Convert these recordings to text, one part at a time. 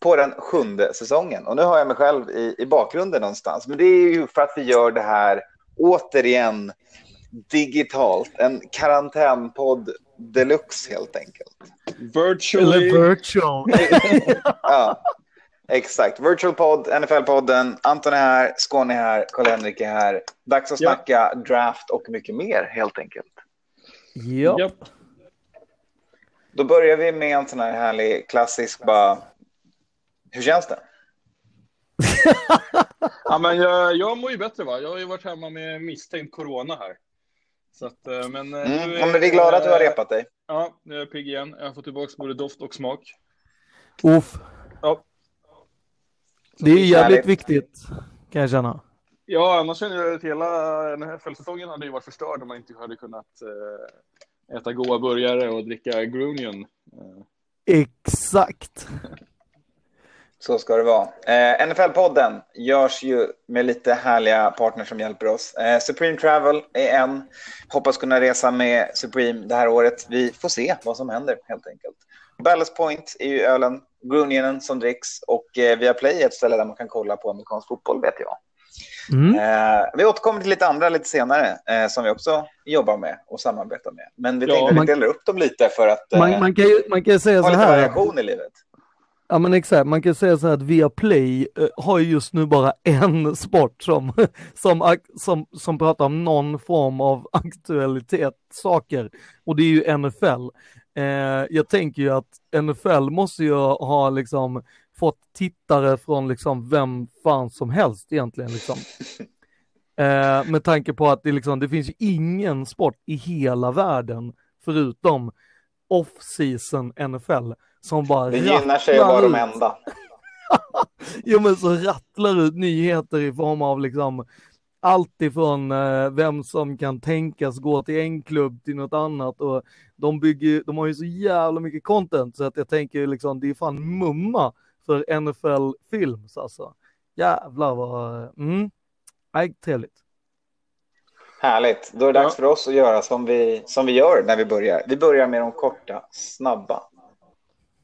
på den sjunde säsongen. Och nu har jag mig själv i, i bakgrunden någonstans. Men det är ju för att vi gör det här återigen digitalt. En karantänpodd deluxe helt enkelt. Virtually. Eller virtual. Ja, exakt. Virtual podd, NFL-podden. Anton är här, Skåne är här, Karl-Henrik är här. Dags att Ja. snacka draft och mycket mer helt enkelt. ja. Då börjar vi med en sån här härlig klassisk bara. Hur känns det? Ja, men jag, jag mår ju bättre va. Jag har ju varit hemma med misstänkt corona här. Så att, eh, men, eh, Mm. Ja, men vi är glada att du har repat dig. Ja, nu är jag pigg igen. Jag har fått tillbaka både doft och smak. Uff. Ja. Det är jävligt Härligt. viktigt kan jag känna. Ja, annars känner jag att hela NFL-säsongen hade ju varit förstörd om man inte hade kunnat eh, äta goda burgare och dricka Grunion. Exakt. Så ska det vara. Eh, NFL-podden görs ju med lite härliga partners som hjälper oss. Eh, Supreme Travel är en. Hoppas kunna resa med Supreme det här året. Vi får se vad som händer helt enkelt. Ballast Point är ju ölen, Grunionen som dricks och eh, Viaplay är ett ställe där man kan kolla på amerikansk fotboll vet jag. Mm. Eh, vi återkommer till lite andra lite senare eh, som vi också jobbar med och samarbetar med. Men vi Ja, tänkte att man- vi delar upp dem lite för att eh, Man, man, kan ju, man kan säga ha så lite här. variation i livet. Ja men exakt, man kan säga så här att Viaplay eh, har ju just nu bara en sport som, som, som, som pratar om någon form av aktualitet, saker, och det är ju NFL. Eh, jag tänker ju att NFL måste ju ha liksom fått tittare från liksom vem fan som helst egentligen liksom. Eh, med tanke på att det, liksom, det finns ju ingen sport i hela världen förutom off-season NFL som bara Det gynnar sig att vara de enda. Jo men så rattlar ut nyheter i form av liksom allt ifrån eh, vem som kan tänkas gå till en klubb till något annat och de bygger, de har ju så jävla mycket content så att jag tänker liksom det är fan mumma för NFL Films alltså. Jävlar vad, mm, nej, trevligt. Härligt. Då är det dags Ja. för oss att göra som vi, som vi gör när vi börjar. Vi börjar med de korta, snabba.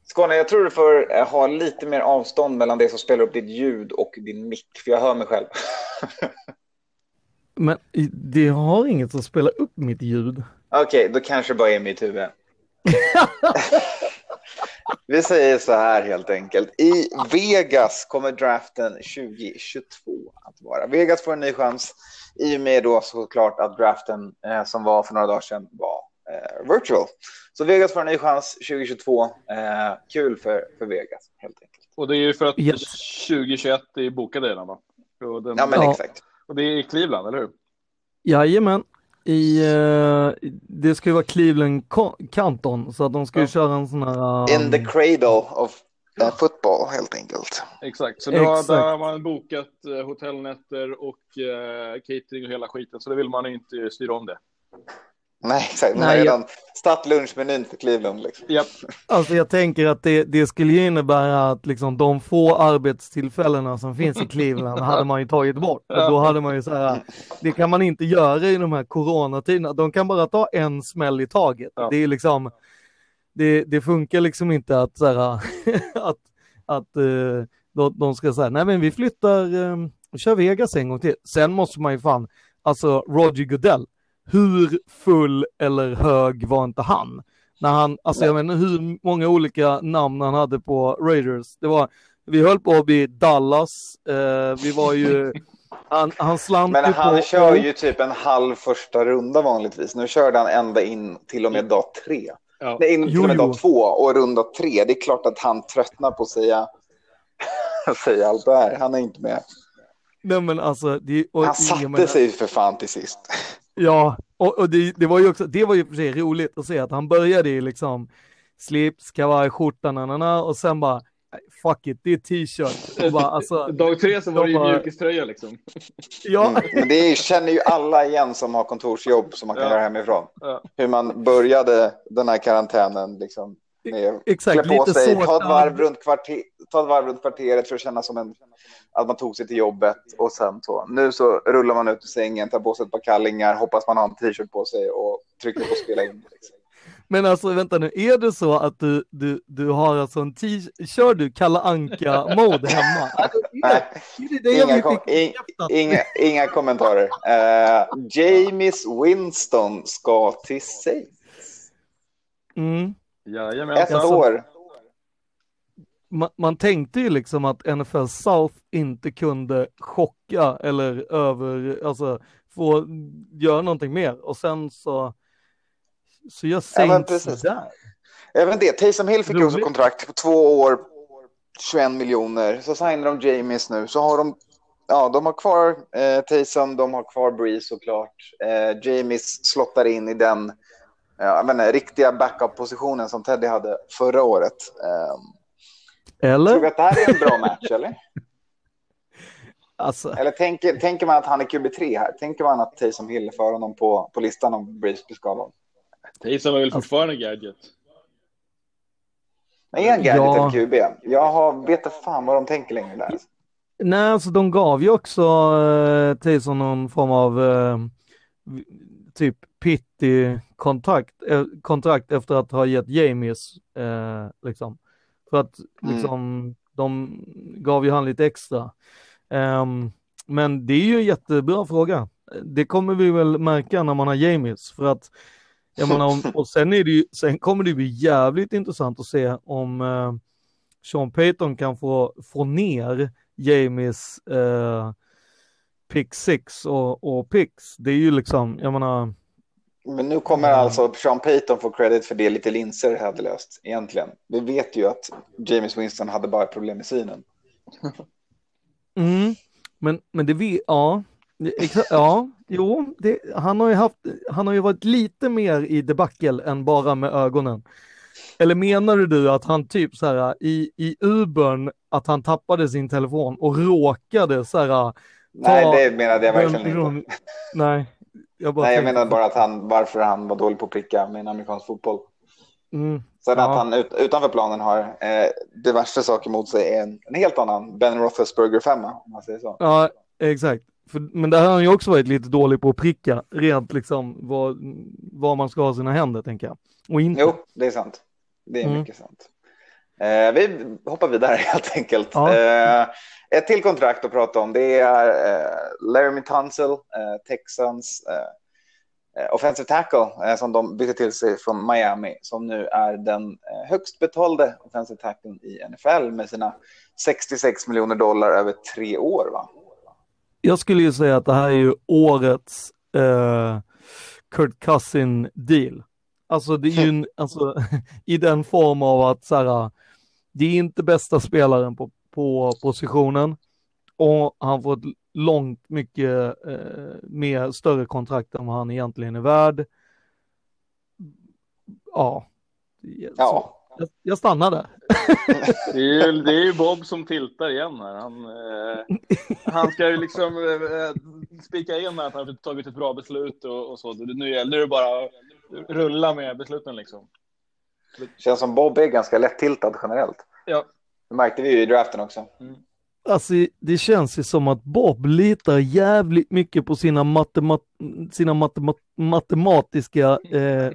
Skåne, jag tror du får eh, ha lite mer avstånd mellan det som spelar upp ditt ljud och din mick, för jag hör mig själv. Men det har inget som spelar upp mitt ljud. Okej, då kanske det bara är mitt huvud. Vi säger så här helt enkelt. I Vegas kommer draften 2022 att vara. Vegas får en ny chans i och med då såklart att draften eh, som var för några dagar sedan var virtual. Så Vegas får en ny chans 2022. Eh, kul för, för Vegas helt enkelt. och det är ju för att Yes. 2021 är bokade redan va? Och, den, Ja, men Ja. exakt. och det är i Cleveland, eller hur? Jajamän. I, eh, det ska ju vara Cleveland Canton så att de ska ju Ja. köra en sån här... In the um, cradle of eh, football helt enkelt. Exakt, så nu har, Exakt. där har man bokat eh, hotellnätter och eh, catering och hela skiten, så det vill man ju inte styra om det. Nej, exakt. Man har Nej, jag- redan startat lunchmenyn för Cleveland. Liksom. Japp, Alltså jag tänker att det, det skulle ju innebära att liksom de få arbetstillfällena som finns i Cleveland hade man ju tagit bort. Och då hade man ju så här, det kan man inte göra i de här coronatiderna. De kan bara ta en smäll i taget. Ja. Det är liksom, det, det funkar liksom inte att så här, att, att eh, de, de ska säga, nej men vi flyttar, eh, och kör Vegas en gång till. Sen måste man ju fan, alltså Roger Goodell, hur full eller hög var inte han? När han, alltså jag menar hur många olika namn han hade på Raiders. Det var, vi höll på att bli Dallas, eh, vi var ju, han, han slant Men han på... kör ju typ en halv första runda vanligtvis. Nu körde han ända in till och med dag tre. ja. Nej, in till och med dag två och runda tre. Det är klart att han tröttnar på att säga, säga allt det här. Han är inte med. Nej men alltså, det, och, Han satte menar- sig för fan till sist. Ja, och, och det, det var ju också, det var ju för sig roligt att se att han började i liksom slips, kavaj, skjorta, nanana, och sen bara fuck it, det är t-shirt. Alltså, Dag tre så var det ju bara... mjukiströja liksom. ja. Mm, men det är, känner ju alla igen som har kontorsjobb som man kan ja. göra hemifrån. Ja. Hur man började den här karantänen liksom. Exakt, klä på lite sig, ta ett, varv runt kvarter, ta ett varv runt kvarteret för att känna som en, att man tog sig till jobbet och sen så. Nu så rullar man ut ur sängen, tar på sig ett par kallingar, hoppas man har en t-shirt på sig och trycker på spela in. Liksom. Men alltså vänta nu, är det så att du, du, du har alltså en t kör du Kalla anka mode hemma? Alltså, det inga, kom in, inga, inga, kommentarer. Uh, James Winston ska till Saints. Mm. Jajamän. Ett alltså, år. Man, man, tänkte ju liksom att NFL South inte kunde chocka eller över, alltså få göra någonting mer och sen så så jag Saints ja, där. Även det, Taysom Hill fick Roligt. också kontrakt på två år, 21 miljoner. Så signar de Jamies nu. Så har de, ja, de har kvar eh, Taysom, de har kvar Breeze såklart. Eh, Jamies slottar in i den ja, inte, riktiga backup-positionen som Teddy hade förra året. Eh, eller? Tror du att det här är en bra match, eller? Alltså. Eller tänker, tänker man att han är QB3 här? Tänker man att Taysom Hill för honom på, på listan om Breeze blir skadad? Taysom är väl fortfarande gadget? Är han gadget ja. eller QB? Jag har, vet inte fan vad de tänker längre där. Nej, alltså de gav ju också eh, Taysom någon form av eh, typ pitty kontrakt, eh, kontrakt efter att ha gett Jamies eh, liksom. För att mm. liksom mm. de gav ju han lite extra. Um, men det är ju en jättebra fråga. Det kommer vi väl märka när man har Jamies för att jag menar, om, och sen, är det ju, sen kommer det bli jävligt intressant att se om eh, Sean Payton kan få, få ner Jamies eh, pick six och, och picks. Det är ju liksom, jag menar. Men nu kommer alltså Sean Payton få credit för det lite linser hade löst egentligen. Vi vet ju att James Winston hade bara problem med synen. Mm, men, men det vi, ja, Ja, jo, det, han, har ju haft, han har ju varit lite mer i debacle än bara med ögonen. Eller menar du att han typ så här i, i Ubern, att han tappade sin telefon och råkade så här. Nej, det menade jag verkligen inte. Nej, jag, Nej, jag menade bara att han, varför han var dålig på att pricka med en amerikansk fotboll. Mm, Sen ja. att han ut, utanför planen har eh, diverse saker mot sig är en, en helt annan Ben Roethlisberger femma, om man säger så. Ja, exakt. För, men där har han ju också varit lite dålig på att pricka rent liksom vad, vad man ska ha sina händer tänker jag. Och inte. Jo, det är sant. Det är mm. mycket sant. Eh, vi hoppar vidare helt enkelt. Ja. Eh, ett till kontrakt att prata om det är eh, Laramie Tunsil, eh, Texans eh, eh offensive tackle eh, som de bytte till sig från Miami som nu är den eh, högst betalde offensive tacklen i NFL med sina 66 miljoner dollar över tre år. Va? jag skulle ju säga att det här är ju årets eh, Kurt Cousin deal. Alltså det är ju en, alltså, i den form av att så här, det är inte bästa spelaren på, på positionen och han får ett långt mycket eh, mer större kontrakt än vad han egentligen är värd. Ja. ja. Jag, jag stannar där. Det är, ju, det är ju Bob som tiltar igen här. Han, eh, han ska ju liksom eh, spika in att han har tagit ett bra beslut och, och så. Nu gäller det bara att rulla med besluten liksom. Det känns som Bob är ganska lätt tiltad generellt. Ja. Det märkte vi ju i draften också. Mm. Alltså det känns ju som att Bob litar jävligt mycket på sina, matemat sina matemat matematiska eh,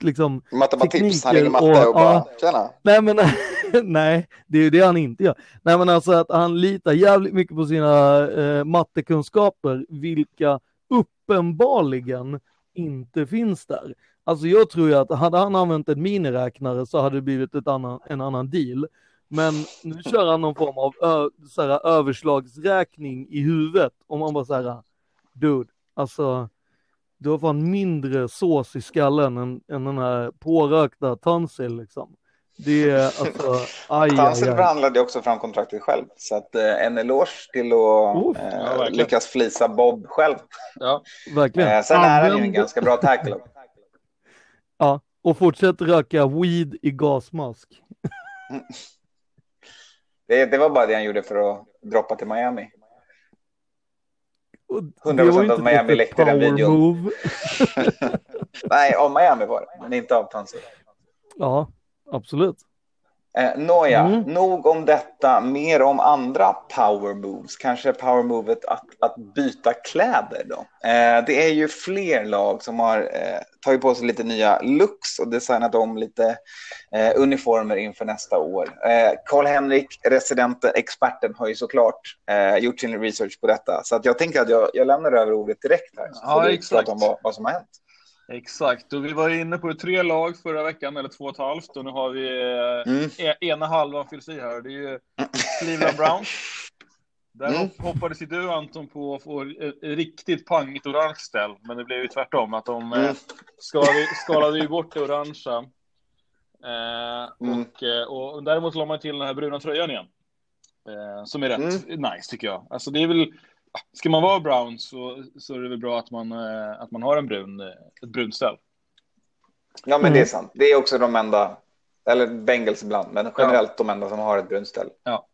liksom, Matematips, han ringer matte och, och bara, tjena. Nej men nej, det är ju det han inte gör. Nej men alltså att han litar jävligt mycket på sina eh, mattekunskaper, vilka uppenbarligen inte finns där. Alltså jag tror ju att hade han använt en miniräknare så hade det blivit ett annan, en annan deal. Men nu kör han någon form av ö, så här, överslagsräkning i huvudet och man bara så här, dude, alltså du har fan mindre sås i skallen än, än den här pårökta Tansil liksom. Det är alltså, aj, Tansil förhandlade också fram kontraktet själv, så att eh, en eloge till att oh, eh, ja, lyckas flisa Bob själv. Ja, verkligen. Eh, sen är han ju en ganska bra tackle. ja, och fortsätt röka weed i gasmask. Det, det var bara det han gjorde för att droppa till Miami. Och 100% det var ju av Miami läckte den videon. Nej, av Miami var det, men inte av Tansi. Ja, absolut. Eh, Nåja, Mm. nog om detta, mer om andra power moves. Kanske power movet att, att byta kläder då. Eh, det är ju fler lag som har eh, tagit på sig lite nya looks och designat om lite eh, uniformer inför nästa år. Eh, Karl-Henrik, residenten, experten, har ju såklart eh, gjort sin research på detta. Så att jag tänker att jag, jag lämnar över ordet direkt här. Så Ja, får du exakt. prata om vad, vad som har hänt. Exakt, och vi var inne på tre lag förra veckan, eller två och ett halvt, och nu har vi eh, Mm. e- ena halvan fylls i här. Det är ju Cleveland Browns. Där Mm. hopp- hoppades ju du Anton på att få riktigt pangigt orange ställ, men det blev ju tvärtom. Att de eh, Mm. skalade, skalade ju bort det orangea. Eh, Mm. och, eh, och däremot la man till den här bruna tröjan igen. Eh, som är rätt nice tycker jag. Alltså det är väl, ska man vara brown så, så är det väl bra att man, eh, att man har en brun, eh, ett brunt ställ. Ja, men Mm. det är sant. Det är också de enda, eller Bengals ibland, men generellt de enda som har ett brunt ställ. Ja.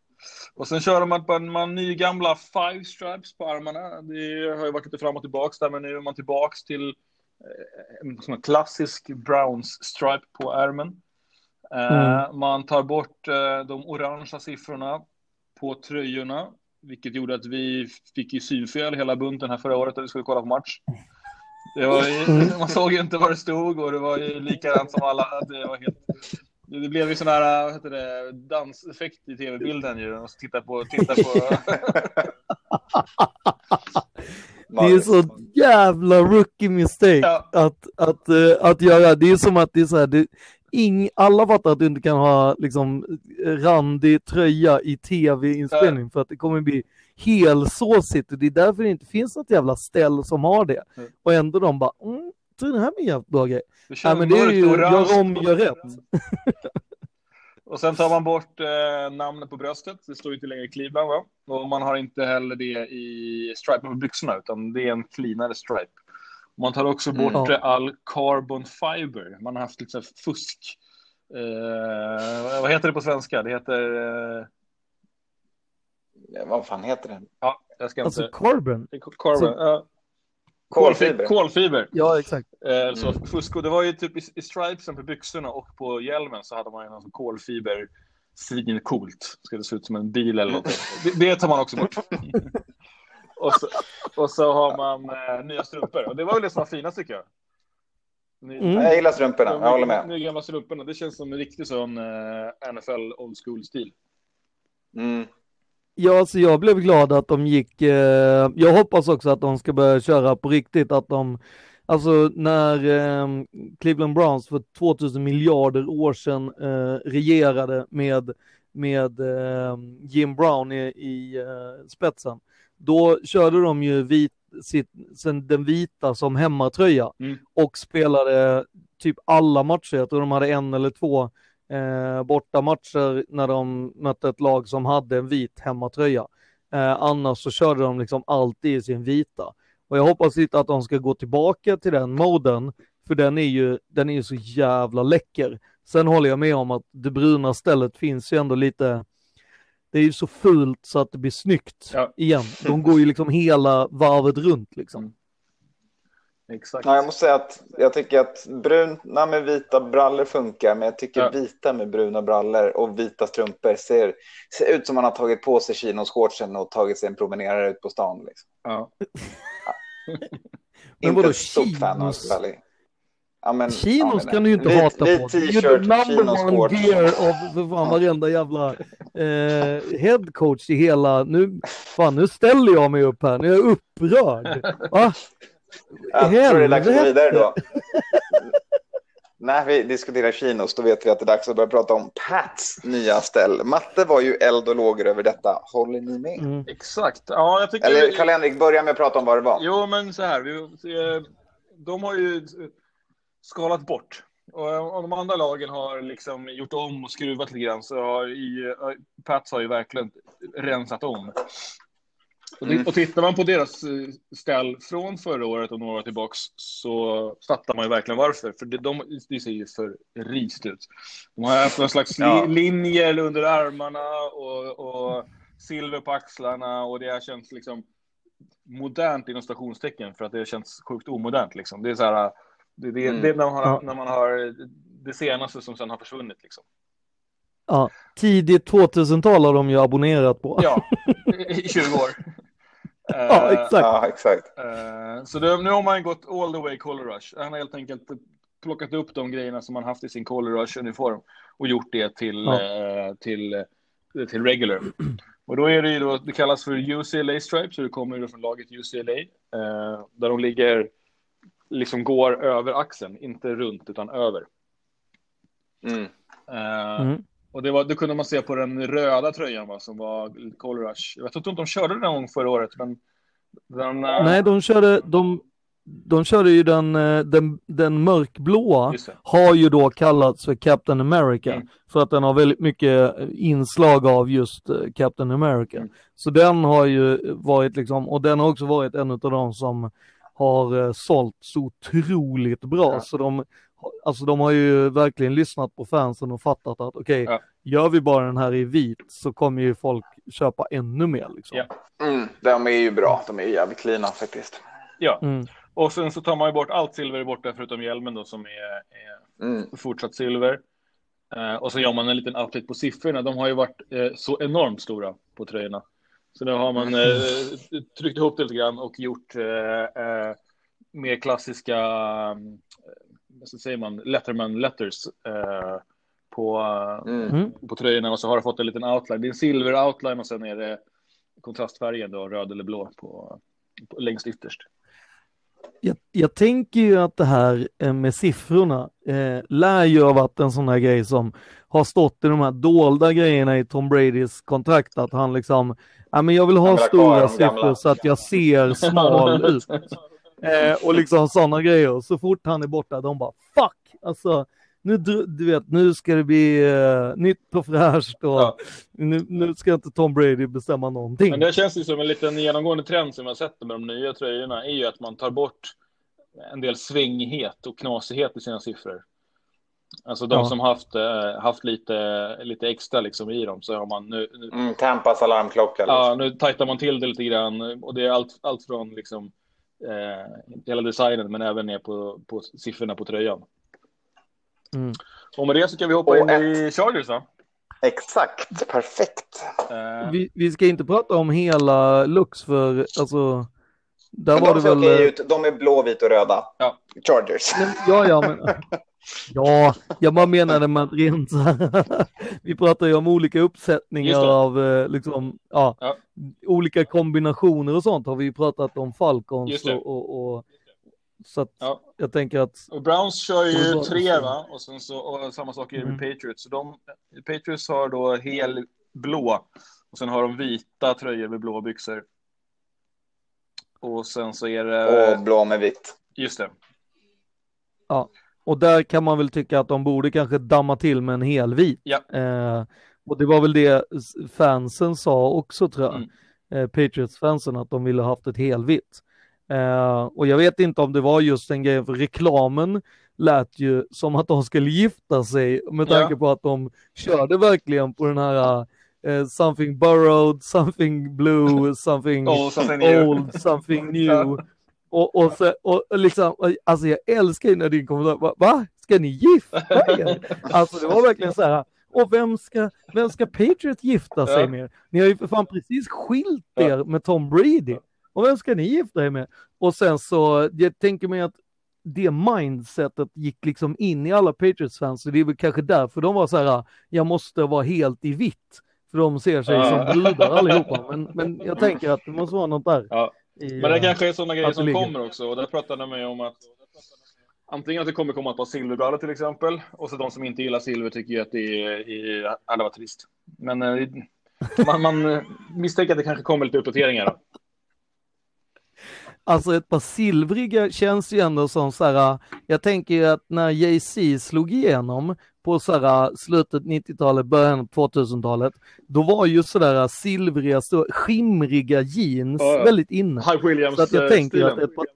Och sen kör man på man nygamla five stripes på armarna. Det har ju varit lite fram och tillbaks där, men nu är man tillbaks till eh, en klassisk Browns stripe på ärmen. Eh, Man tar bort eh, de orangea siffrorna på tröjorna, vilket gjorde att vi fick ju synfel hela bunten här förra året när vi skulle kolla på match. Det var ju, man såg ju inte vad det stod och det var ju likadant som alla. Det var helt det blev ju sån här, vad heter det, danseffekt i tv-bilden ju. Och titta på, titta på. Det är så jävla rookie mistake Ja. att, att, eh, att göra. Det är som att det är så här, det, ing, alla fattar att du inte kan ha liksom randig tröja i tv-inspelning för att det kommer bli helsåsigt och det är därför det inte finns något jävla ställ som har det. Mm. Och ändå de bara, mm, tror det här blir en jävligt bra grej. Ja, men det är ju, gör om, gör rätt. Och sen tar man bort eh, namnet på bröstet. Det står ju inte längre Cleveland va? Och man har inte heller det i stripen på byxorna utan det är en cleanare stripe. Man tar också bort Mm. all carbon fiber. Man har haft lite så här fusk. Eh, vad heter det på svenska? Det heter... Eh, Ja, vad fan heter den? ja, jag ska Alltså inte... carbon. Carbon. ja. Kolfiber. Kolfiber. Ja, exakt. Eh, så Mm. fusk, och det var ju typ i, i stripesen på byxorna och på hjälmen så hade man ju någon sån kolfiber svincoolt. Ska det se ut som en bil eller något. Det, det tar man också bort. och, så, och så har man eh, nya strumpor. Och det var väl det som var finast tycker jag. Ny, Mm. Jag gillar strumporna, jag håller med. Nya gamla strumporna. Det känns som en riktig sån eh, NFL old school-stil. Mm. Ja, alltså jag blev glad att de gick. Eh, jag hoppas också att de ska börja köra på riktigt, att de Alltså när eh, Cleveland Browns för 2000 miljarder år sedan eh, regerade med, med eh, Jim Brown i, i eh, spetsen, då körde de ju vit, sitt, den vita som hemmatröja Mm. och spelade typ alla matcher. Jag tror de hade en eller två eh, borta matcher när de mötte ett lag som hade en vit hemmatröja. Eh, annars så körde de liksom alltid i sin vita. Och jag hoppas inte att de ska gå tillbaka till den moden, för den är ju, den är ju så jävla läcker. Sen håller jag med om att det bruna stället finns ju ändå lite, det är ju så fult så att det blir snyggt Ja. igen. De går ju liksom hela varvet runt liksom. Mm. Exakt. Ja, jag måste säga att jag tycker att bruna med vita brallor funkar, men jag tycker Ja. vita med bruna brallor och vita strumpor ser, ser ut som man har tagit på sig chinos-shortsen och tagit sig en promenerare ut på stan. Liksom. Ja. Men inte vadå, ett stort fan av chinos? Ja, men, Chinos ja, kan du ju inte vit, hata vit på. T-shirt, number chinos one gear av för fan varenda jävla eh, headcoach i hela, nu, fan nu ställer jag mig upp här, nu är jag upprörd. Va? Jag tror det är dags att gå Helvete. vidare då. När vi diskuterar chinos, då vet vi att det är dags att börja prata om Pats nya ställ. Matte var ju eld och lågor över detta. Håller ni med? Mm. Exakt. Ja, jag tycker... Eller Karl-Henrik, börja med att prata om vad det var. Jo, men så här. Vi, eh, de har ju skalat bort. Och om de andra lagen har liksom gjort om och skruvat lite grann så har i, eh, Pats har ju verkligen rensat om. Och, mm. och tittar man på deras eh, ställ från förra året och några år tillbaks så fattar man ju verkligen varför. För det, de, det ser ju för rist ut. De har haft någon slags ja. linjer under armarna och, och silver på axlarna och det har känts liksom modernt inom stationstecken för att det känns sjukt omodernt liksom. Det är så här, det, det, mm. det är när man, har, när man har det senaste som sen har försvunnit liksom. Ja, tidigt 2000-tal har de ju abonnerat på. Ja, i 20 år. ja, exakt. Ja, exakt. Uh, så det, nu har man gått all the way Color Rush. Han har helt enkelt plockat upp de grejerna som man haft i sin Color Rush-uniform och gjort det till, ja. uh, till, uh, till regular. Och då är det ju då, det kallas för UCLA Stripes, så det kommer ju från laget UCLA, där de ligger, liksom går över axeln, inte runt utan över. Mm. Mm. Och det, var, det kunde man se på den röda tröjan va, som var Color Rush. Jag vet inte om de körde den gång förra året, men den, uh... Nej, de körde, de, de körde ju den, eh, den, den mörkblåa har ju då kallats för Captain America mm. för att den har väldigt mycket inslag av just Captain America. Mm. Så den har ju varit liksom, och den har också varit en av de som har sålt så otroligt bra. Ja. Så de, alltså de har ju verkligen lyssnat på fansen och fattat att okej, okay, ja. gör vi bara den här i vit så kommer ju folk köpa ännu mer. Liksom. Ja. Mm, de är ju bra, de är ju jävligt cleana faktiskt. Ja, mm. och sen så tar man ju bort allt silver borta förutom hjälmen då som är, är mm. fortsatt silver. Uh, och så gör man en liten update på siffrorna. De har ju varit uh, så enormt stora på tröjorna. Så nu har man uh, tryckt ihop det lite grann och gjort mer klassiska så säger man, Letterman letters eh, på, mm. mm. på tröjorna och så har det fått en liten outline. Det är en silver outline och sen är det kontrastfärgen då, röd eller blå på, på längst ytterst. Jag, jag, tänker ju att det här eh, med siffrorna eh, lär ju ha varit en sån här grej som har stått i de här dolda grejerna i Tom Bradys kontrakt, att han liksom, ja men jag vill ha stora siffror så att jag ser smal ut. Eh, och liksom sådana grejer. Så fort han är borta, de bara fuck! Alltså, nu, du vet, nu ska det bli uh, nytt och fräscht och ja. nu, nu, ska inte Tom Brady bestämma någonting. Men det känns ju som en liten genomgående trend som jag sett med de nya tröjorna är ju att man tar bort en del svängighet och knasighet i sina siffror. Alltså de ja. som haft, uh, haft lite, lite extra liksom i dem så har man nu... nu mm, Tampas alarmklocka. Liksom. Ja, nu tajtar man till det lite grann och det är allt, allt från liksom eh, hela designen, men även ner på, på siffrorna på tröjan. Mm. Och med det så kan vi hoppa och in ett... i Chargers va? Exakt, perfekt. Eh... Vi, vi, ska inte prata om hela Lux för alltså. Där men var de ser väl... ut. De är blå, vit och röda. Ja. Chargers. Men, ja, ja, men. Ja, jag bara menade med att rent vi pratar ju om olika uppsättningar av eh, liksom, ja, ja, olika kombinationer och sånt har vi ju pratat om Falcons och, och, och, så att ja. jag tänker att. Och Browns kör ju tre va? Och, sen så, och samma sak är med mm. Patriots. Så de, Patriots har då hel blå och sen har de vita tröjor med blå byxor. Och sen så är det. Och blå med vitt. Just det. Ja. Och där kan man väl tycka att de borde kanske damma till med en helvit. Ja. Eh, och det var väl det fansen sa också tror jag. Mm. Eh, Patriots-fansen att de ville haft ett helvitt. Eh, och jag vet inte om det var just en grej, för reklamen lät ju som att de skulle gifta sig med tanke ja. på att de körde verkligen på den här uh, something borrowed, something blue, something, oh, something old, something new. Och, och, så, och liksom, alltså jag älskar ju när din kommentar, va? va? Ska ni gifta er? Alltså det var verkligen så här, och vem ska, vem ska Patriot gifta sig med? Ni har ju för fan precis skilt er med Tom Brady. Och vem ska ni gifta er med? Och sen så, jag tänker mig att det mindsetet gick liksom in i alla Patriots-fans, så det är väl kanske därför de var så här, jag måste vara helt i vitt, för de ser sig som brudar allihopa. Men, men jag tänker att det måste vara något där. Ja. I, Men det kanske är sådana grejer som ligger. kommer också. Och där pratade de om att antingen att det kommer komma ett par silverbrallor till exempel. Och så de som inte gillar silver tycker ju att det är, är alla var trist. Men eh, man, man misstänker att det kanske kommer lite uppdateringar. Då. Alltså ett par silvriga känns ju ändå som så här, jag tänker ju att när Jay-Z slog igenom på så här, slutet 90-talet, början av 2000-talet, då var ju sådär silvriga, så, skimriga jeans Ja, ja. väldigt inne. High Williams Så att jag eh, tänker att ett par...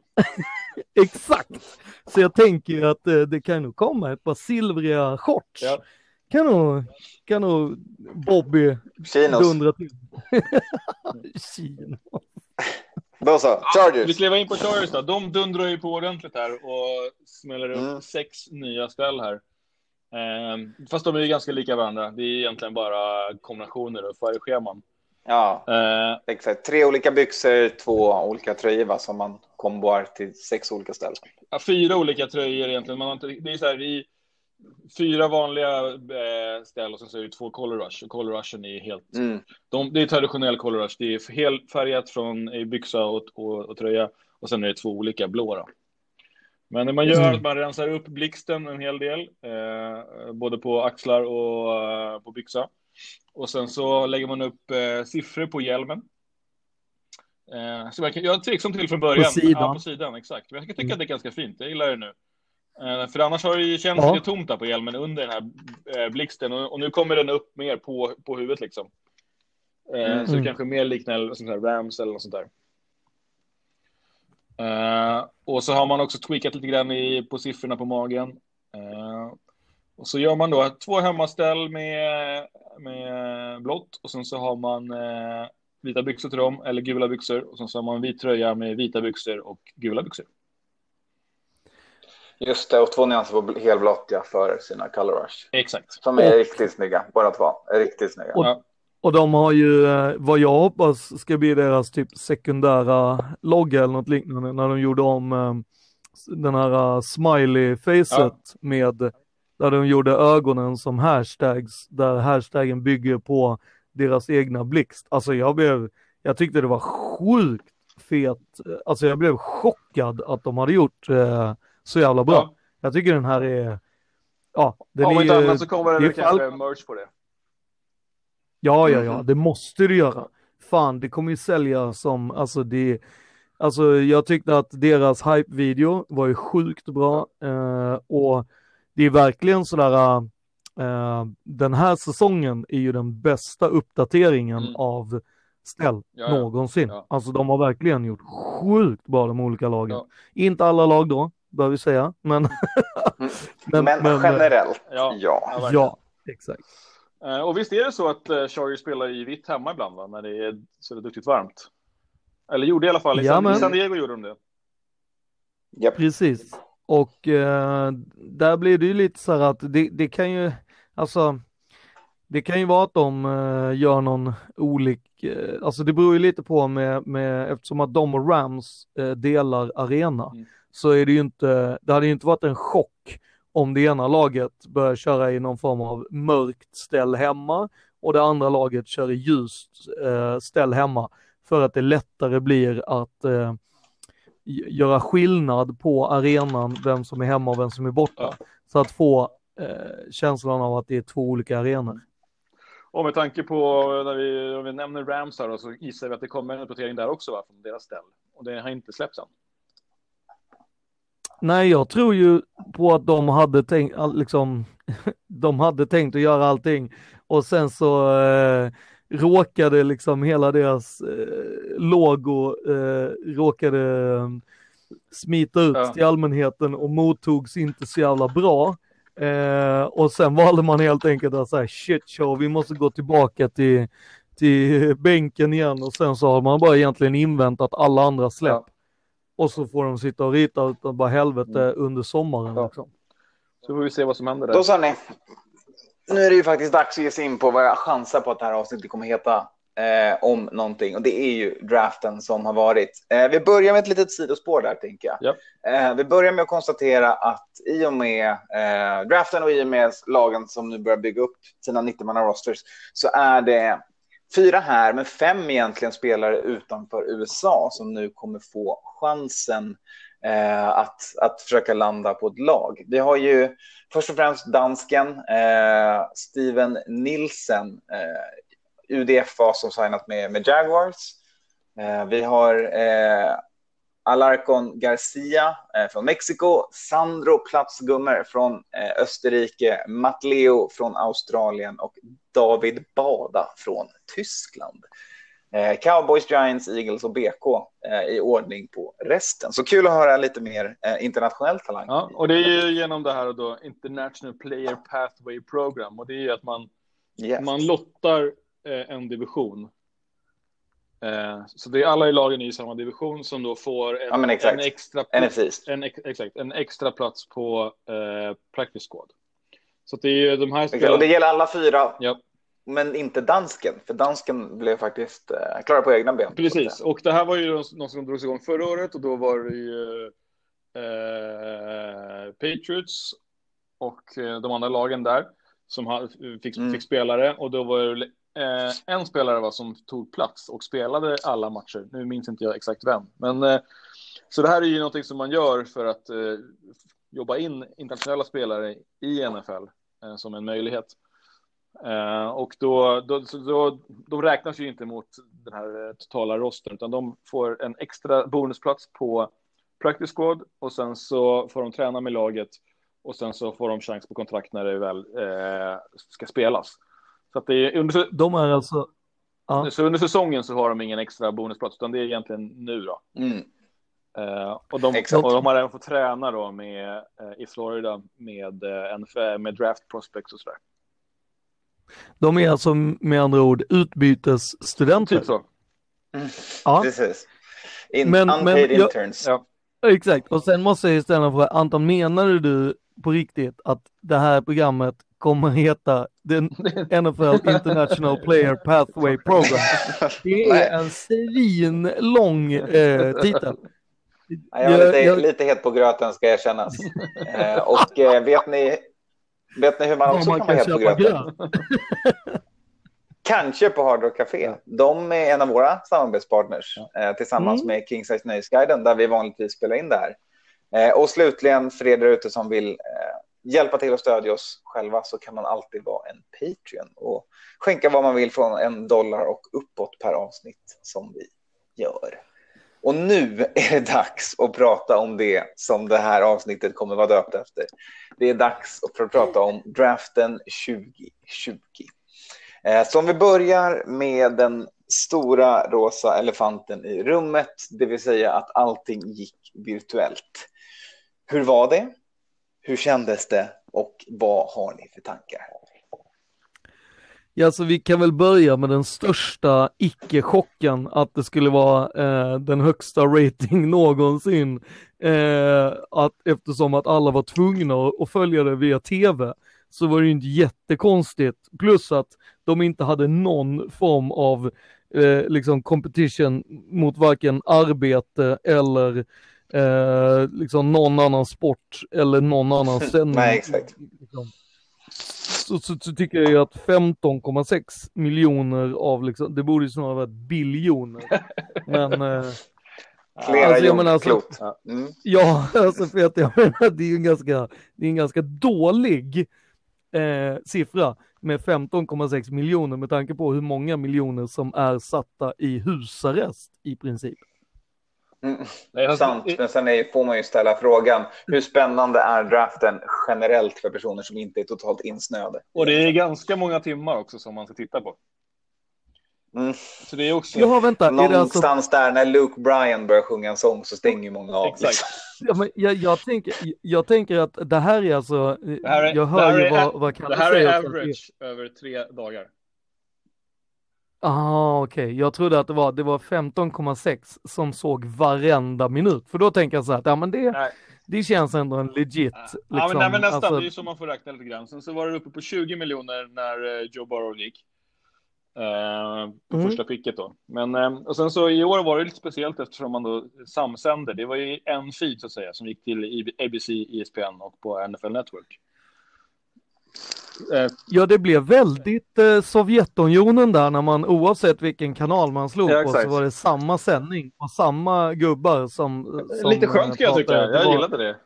Exakt! Så jag tänker att eh, det kan nog komma ett par silvriga shorts. Ja. Kan nog, kan nog Bobby Chinos. dundra till. Kino. Då så, Vi Chargers. kliver in på Chargers då. De dundrar ju på ordentligt här och smäller upp Mm. sex nya ställ här. Ehm, fast de är ju ganska lika varandra. Det är egentligen bara kombinationer och färgscheman. Ja, Ehm, exakt. Tre olika byxor, två olika tröjor va, som man komboar till sex olika ställen. ja, fyra olika tröjor egentligen. Man har inte, det är så här, i fyra vanliga eh, ställ och sen så är det två color rush. Och color rushen är helt... Mm. De, det är traditionell color rush. Det är helt färgat från byxa och, och, och tröja. Och sen är det två olika blå då. Men det man gör är att man rensar upp blixten en hel del. Eh, både på axlar och eh, på byxa. Och sen så lägger man upp eh, siffror på hjälmen. Eh, så man kan, jag är tveksam till från början. sidan. Ja, på sidan, exakt. Men jag tycker att det är ganska fint. Jag gillar det nu. Eh, för annars har det ju känts Ja. lite tomt där på hjälmen under den här eh, blixten. Och, och nu kommer den upp mer på, på huvudet liksom. Mm. Så det Mm. kanske mer liknar sånt här Rams eller något sånt där. Eh, och så har man också tweakat lite grann i, på siffrorna på magen. Eh, och så gör man då två hemmaställ med, med blått och sen så har man eh, vita byxor till dem, eller gula byxor. Och sen så har man vit tröja med vita byxor och gula byxor. Just det, och två nyanser på helblått ja, för sina color rush. Exakt. Som är Och- riktigt snygga, båda två. Är riktigt snygga. Och-. Och de har ju, eh, vad jag hoppas ska bli deras typ sekundära logga eller något liknande när de gjorde om eh, den här uh, smiley-facet med, där de gjorde ögonen som hashtags, där hashtaggen bygger på deras egna blixt. Alltså jag blev, jag tyckte det var sjukt fet, alltså jag blev chockad att de hade gjort eh, så jävla bra. Ja. Jag tycker den här är, ja, den Om är inte annat så kommer det det kanske merch på det. Ja, ja, ja, Mhm. det måste du göra. Fan, det kommer ju sälja som, alltså det, alltså jag tyckte att deras hype-video var ju sjukt bra eh, och det är verkligen sådär, eh, den här säsongen är ju den bästa uppdateringen Mm. av ställ Ja, ja. någonsin. Ja. Alltså de har verkligen gjort sjukt bra de olika lagen. Ja. Inte alla lag då, bör vi säga, men, Men, men- generellt, Ja. ja. Ja, exakt. Eh, Och visst är det så att uh, Chargers spelar i vitt hemma ibland, va? när det är så det är duktigt varmt? Eller gjorde i alla fall, i Ja, San, i San Diego gjorde de det. Japp. Precis. Och eh, där blir det ju lite så här att det, det kan ju, alltså, det kan ju vara att de eh, gör någon olik, eh, alltså det beror ju lite på med, med eftersom att de och Rams eh, delar arena, Mm. så är det ju inte, det hade ju inte varit en chock om det ena laget börjar köra i någon form av mörkt ställ hemma och det andra laget kör i ljust eh, ställ hemma för att det lättare blir att eh, göra skillnad på arenan, vem som är hemma och vem som är borta. Så att få eh, känslan av att det är två olika arenor. Och med tanke på när vi, om vi nämner Rams här då, så gissar vi att det kommer en uppdatering där också va, från deras ställ. Och det har inte släppts än. Nej, jag tror ju på att de hade tänkt, liksom, de hade tänkt att göra allting och sen så eh, råkade liksom hela deras eh, logo eh, råkade eh, smita ut Ja. till allmänheten och mottogs inte så jävla bra. Eh, och sen valde man helt enkelt att säga shit show, vi måste gå tillbaka till, till bänken igen och sen så har man bara egentligen inväntat alla andra släpp. Ja. Och så får de sitta och rita utan bara helvete Mm. under sommaren. Ja. Liksom. Så får vi se vad som händer där. Då sa ni. Nu är det ju faktiskt dags att ge sig in på vad jag chansar på att det här avsnittet kommer heta eh, om någonting. Och det är ju draften som har varit. Eh, vi börjar med ett litet sidospår där, tänker jag. Ja. Eh, vi börjar med att konstatera att i och med eh, draften och i och med lagen som nu börjar bygga upp sina 90-manna-rosters så är det fyra här, men fem egentligen spelare utanför USA som nu kommer få chansen eh, att, att försöka landa på ett lag. Vi har ju först och främst dansken eh, Steven Nilsen, eh, UDFA som signat med, med Jaguars. Eh, vi har eh, Alarcon Garcia eh, från Mexiko, Sandro Platzgummer från eh, Österrike, Matleo från Australien och David Bada från Tyskland. Eh, Cowboys, Giants, Eagles och BK eh, i ordning på resten. Så kul att höra lite mer eh, internationell talang. Ja, och det är ju genom det här då International Player Pathway Program och det är ju att man, yes. man lottar en division. Så det är alla i lagen i samma division som då får en, ja, en extra, plats, en, exakt, en extra plats på eh, practice squad. Så det är ju de här spelarna... Och det gäller alla fyra. Ja men inte dansken, för dansken blev faktiskt eh, klar på egna ben. Precis, och det här var ju något som drogs igång förra året och då var det ju eh, Patriots och eh, de andra lagen där som fick, mm. fick spelare och då var det eh, en spelare var som tog plats och spelade alla matcher. Nu minns inte jag exakt vem, men eh, så det här är ju någonting som man gör för att eh, jobba in internationella spelare i NFL eh, som en möjlighet. Uh, och då, då, då, de räknas ju inte mot den här eh, totala rosten, utan de får en extra bonusplats på practice squad och sen så får de träna med laget och sen så får de chans på kontrakt när det väl uh, ska spelas. Så att det är under, de är alltså... Ja. Så under säsongen så har de ingen extra bonusplats, utan det är egentligen nu då. Mm. Uh, och, de, och de har även fått träna då med, i Florida med, NFL, med draft prospects och sådär. De är alltså med andra ord utbytesstudenter. Typ så. Mm. Ja. Precis. In, men, unpaid men, interns. Ja. Exakt, och sen måste jag ställa en fråga. Anton, menar du på riktigt att det här programmet kommer heta den NFL International Player Pathway Program? Det är en svinlång eh, titel. Jag är lite, jag... lite het på gröten ska erkännas. eh, och eh, vet ni Vet ni hur man också man kan vara helt på gröten? Kanske på Hard Rock Café. De är en av våra samarbetspartners ja. eh, tillsammans mm. med King Size Nöjesguiden där vi vanligtvis spelar in det här. Eh, och slutligen för er där ute som vill hjälpa till och stödja oss själva så kan man alltid vara en Patreon och skänka vad man vill från en dollar och uppåt per avsnitt som vi gör. Och nu är det dags att prata om det som det här avsnittet kommer vara döpt efter. Det är dags att prata om draften 2020. Eh, så om vi börjar med den stora rosa elefanten i rummet, det vill säga att allting gick virtuellt. Hur var det? Hur kändes det? Och vad har ni för tankar? Ja, så vi kan väl börja med den största icke-chocken att det skulle vara eh, den högsta rating någonsin. Eh, att, eftersom att alla var tvungna att följa det via tv så var det ju inte jättekonstigt. Plus att de inte hade någon form av eh, liksom competition mot varken arbete eller eh, liksom någon annan sport eller någon annan sändning. Nej, exakt. Liksom så, så, så, tycker jag ju att 15,6 miljoner av liksom, det borde ju snarare vara biljoner. Men eh, Flera alltså, jag menar, alltså, mm. Ja, alltså för att jag menar det är ju en ganska, det är en ganska dålig eh, siffra med 15,6 miljoner med tanke på hur många miljoner som är satta i husarrest i princip. Mm, det är sant, men sen är, får man ju ställa frågan hur spännande är draften generellt för personer som inte är totalt insnöade? Och det är ganska många timmar också som man ska titta på. Mm. Så det är också... Jaha, vänta, Någonstans är alltså... där när Luke Bryan börjar sjunga en sång så stänger många av. Exakt. Liksom. Ja, men jag, jag, tänker, jag tänker att det här är alltså, det här är, jag hör ju vad, vad Kalle säger. Det här är average över tre dagar. Ah, okej. Okay. Jag trodde att det var, det var 15,6 som såg varenda minut. För då tänker jag så här, ja men det, det känns ändå en legit. Liksom, ja, men, nej, men nästan, alltså... det är så man får räkna lite grann. Sen så var det uppe på 20 miljoner när eh, Joe Burrow gick. Uh, på mm. första picket då. Men uh, och sen så i år var det lite speciellt eftersom man då samsänder. Det var ju en feed så att säga som gick till ABC, ESPN och på NFL Network. Eh, ja, det blev väldigt eh, Sovjetunionen där när man oavsett vilken kanal man slog ja, på så var det samma sändning och samma gubbar som. som Lite skönt ska jag tycka. Jag gillade det.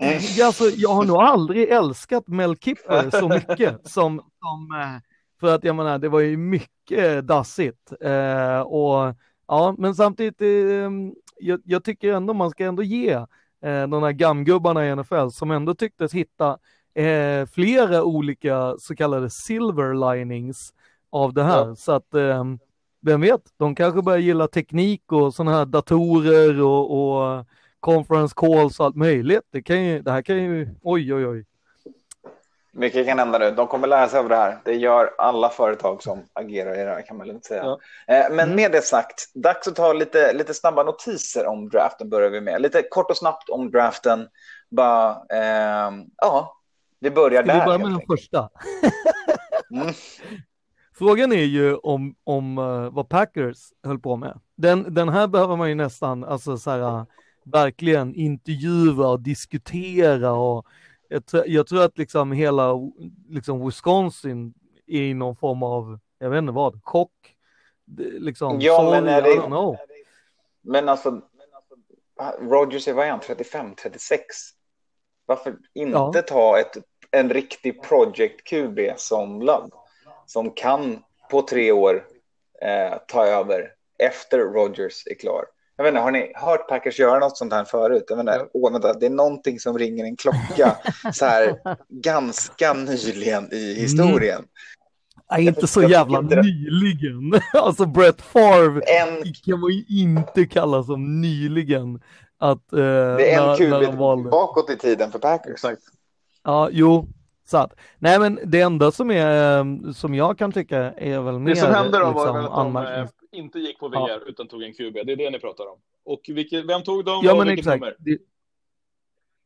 Eh, alltså, jag har nog aldrig älskat Mel Kipper så mycket som, som eh, för att jag menar, det var ju mycket dassigt eh, och ja, men samtidigt jag, jag tycker ändå man ska ändå ge eh, de här gamgubbarna i NFL som ändå tycktes hitta eh, flera olika så kallade silver linings av det här. Ja. Så att eh, vem vet, de kanske börjar gilla teknik och sådana här datorer och, och conference calls och allt möjligt. Det, kan ju, det här kan ju, oj oj oj. Mycket kan hända nu. De kommer lära sig av det här. Det gör alla företag som agerar i det här kan man lugnt säga. Ja. Eh, men mm. med det sagt, dags att ta lite, lite snabba notiser om draften börjar vi med. Lite kort och snabbt om draften. Bara, eh, ja, vi börjar Ska där. Vi börjar med den första. mm. Frågan är ju om, om uh, vad Packers höll på med. Den, den här behöver man ju nästan, alltså så här, verkligen intervjua och diskutera och jag, jag tror att liksom hela liksom Wisconsin är i någon form av, jag vet inte vad, chock. Liksom, ja, sorry, men är det, men alltså, Rogers är vad är han, 35, 36? Varför inte ja. ta ett, en riktig project QB som Love? Som kan på tre år eh, ta över efter Rogers är klar. Jag vet inte, har ni hört Packers göra något sånt här förut? Jag vet inte, åh, vänta, det är någonting som ringer en klocka så här ganska nyligen i historien. Mm. Nej, inte så jävla nyligen. alltså Brett Favre en... kan man ju inte kalla som nyligen. Att, eh, det är en kubit bakåt i tiden för Packers. Exakt. Ja, jo, så nej men det enda som är, eh, som jag kan tycka är väl mer. Det som hände då liksom, var väl att de eh, inte gick på VR ja. utan tog en QB. Det är det ni pratar om. Och vilket, vem tog dem ja, men exakt. Det,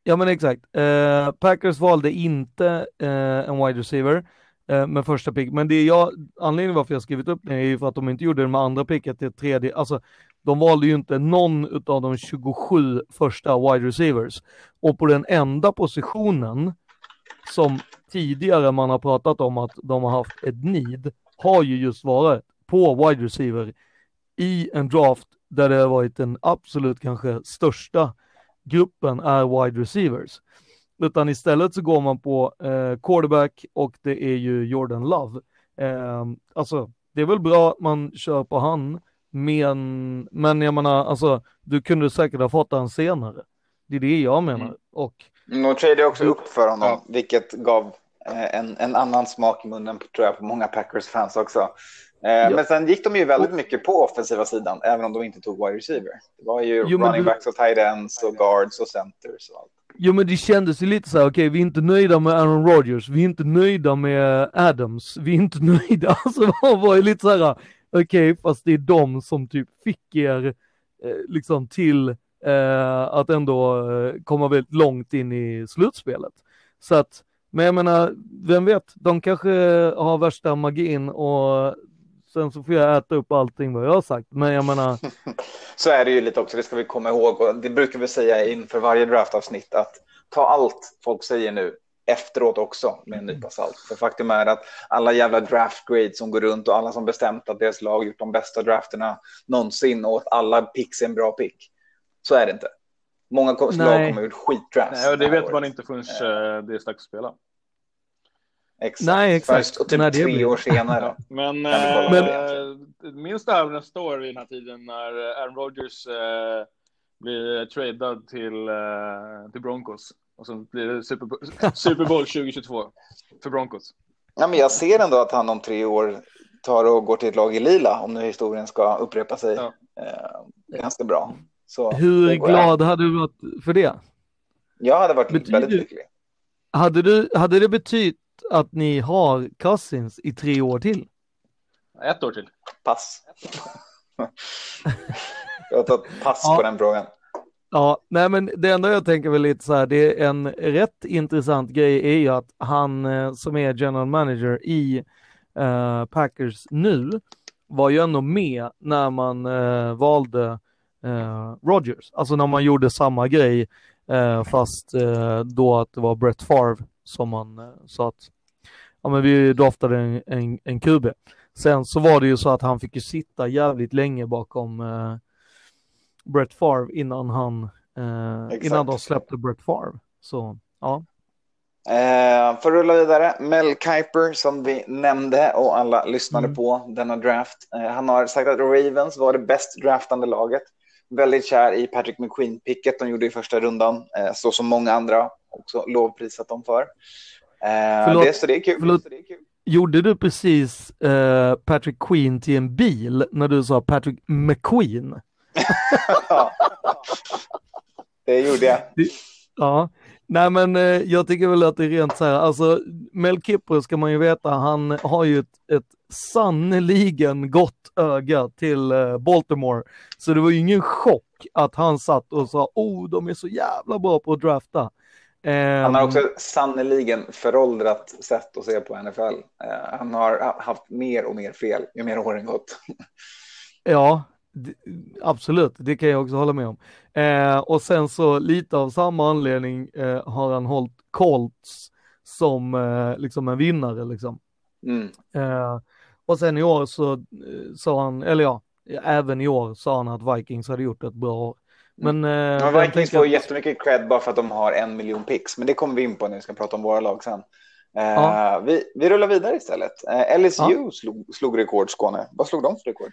ja men exakt. Uh, Packers valde inte uh, en wide receiver uh, med första pick. Men det jag, anledningen varför jag skrivit upp det är ju för att de inte gjorde det med andra picket till tredje. Alltså de valde ju inte någon av de 27 första wide receivers. Och på den enda positionen som tidigare man har pratat om att de har haft ett need har ju just varit på wide receiver i en draft där det har varit den absolut kanske största gruppen är wide receivers. Utan istället så går man på eh, quarterback och det är ju Jordan Love. Eh, alltså, det är väl bra att man kör på han, men, men jag menar, alltså, du kunde säkert ha fått han senare. Det är det jag menar. Mm. Och de trade också upp för honom, ja. vilket gav eh, en, en annan smak i munnen tror jag på många Packers-fans också. Eh, ja. Men sen gick de ju väldigt mycket på offensiva sidan, även om de inte tog wide receiver. Det var ju jo, running backs och tight ends och guards och centers och allt. Jo men det kändes ju lite så här, okej okay, vi är inte nöjda med Aaron Rodgers, vi är inte nöjda med Adams, vi är inte nöjda. Alltså det var ju lite så här, okej okay, fast det är de som typ fick er eh, liksom till Eh, att ändå eh, komma väldigt långt in i slutspelet. Så att, men jag menar, vem vet, de kanske har värsta magin och sen så får jag äta upp allting vad jag har sagt. Men jag menar. så är det ju lite också, det ska vi komma ihåg och det brukar vi säga inför varje draftavsnitt att ta allt folk säger nu efteråt också med en nypa salt. För faktum är att alla jävla draft grades som går runt och alla som bestämt att deras lag gjort de bästa drafterna någonsin och att alla picks är en bra pick. Så är det inte. Många lag kommer ut skitdrafts. Nej, och det vet man inte förrän uh, det är dags att spela. Exakt. Nej, exakt. Först och typ Nej, tre blir... år senare. men äh, men... minns det här nästa år vid den här tiden när Aaron Rodgers äh, blir tradad till, äh, till Broncos och så blir det Super, Super Bowl 2022 för Broncos. Ja, men jag ser ändå att han om tre år tar och går till ett lag i lila om nu historien ska upprepa sig ja. ganska bra. Så Hur glad jag. hade du varit för det? Jag hade varit Betyder, väldigt lycklig. Hade, du, hade det betytt att ni har Cousins i tre år till? Ett år till. Pass. jag har tagit pass ja. på den frågan. Ja, nej men det enda jag tänker väl lite så här, det är en rätt intressant grej är ju att han eh, som är general manager i uh, Packers nu var ju ändå med när man uh, valde eh, Rogers. Alltså när man gjorde samma grej eh, fast eh, då att det var Brett Favre som man eh, sa att ja men vi draftade en, en, en QB. Sen så var det ju så att han fick ju sitta jävligt länge bakom eh, Brett Favre innan han eh, innan de släppte Brett Favre. Så ja. Eh, för att rulla vidare, Mel Kiper som vi nämnde och alla lyssnade mm. på denna draft. Eh, han har sagt att Ravens var det bäst draftande laget. Väldigt kär i Patrick McQueen-picket de gjorde i första rundan, eh, så som många andra också lovprisat dem för. Eh, förlåt, det, så det är kul. Förlåt. Det är kul. Gjorde du precis eh, Patrick Queen till en bil när du sa Patrick McQueen? det gjorde jag. Ja, nej men eh, jag tycker väl att det är rent så här, alltså Mel Kipper ska man ju veta, han har ju ett, ett sannoliken gott öga till eh, Baltimore. Så det var ju ingen chock att han satt och sa, oh de är så jävla bra på att drafta. Han har ehm. också sannoliken föråldrat sätt att se på NFL. Eh, han har haft mer och mer fel ju mer åren gått. Ja, absolut, det kan jag också hålla med om. Eh, och sen så lite av samma anledning eh, har han hållit Colts som eh, liksom en vinnare liksom. Mm. Eh, och sen i år så eh, sa han, eller ja, även i år sa han att Vikings hade gjort ett bra år. Men, mm. eh, Vikings får att... jättemycket cred bara för att de har en miljon pix, men det kommer vi in på när vi ska prata om våra lag sen. Eh, ja. vi, vi rullar vidare istället. Eh, LSU ja. slog, slog rekord, Skåne. Vad slog de för rekord?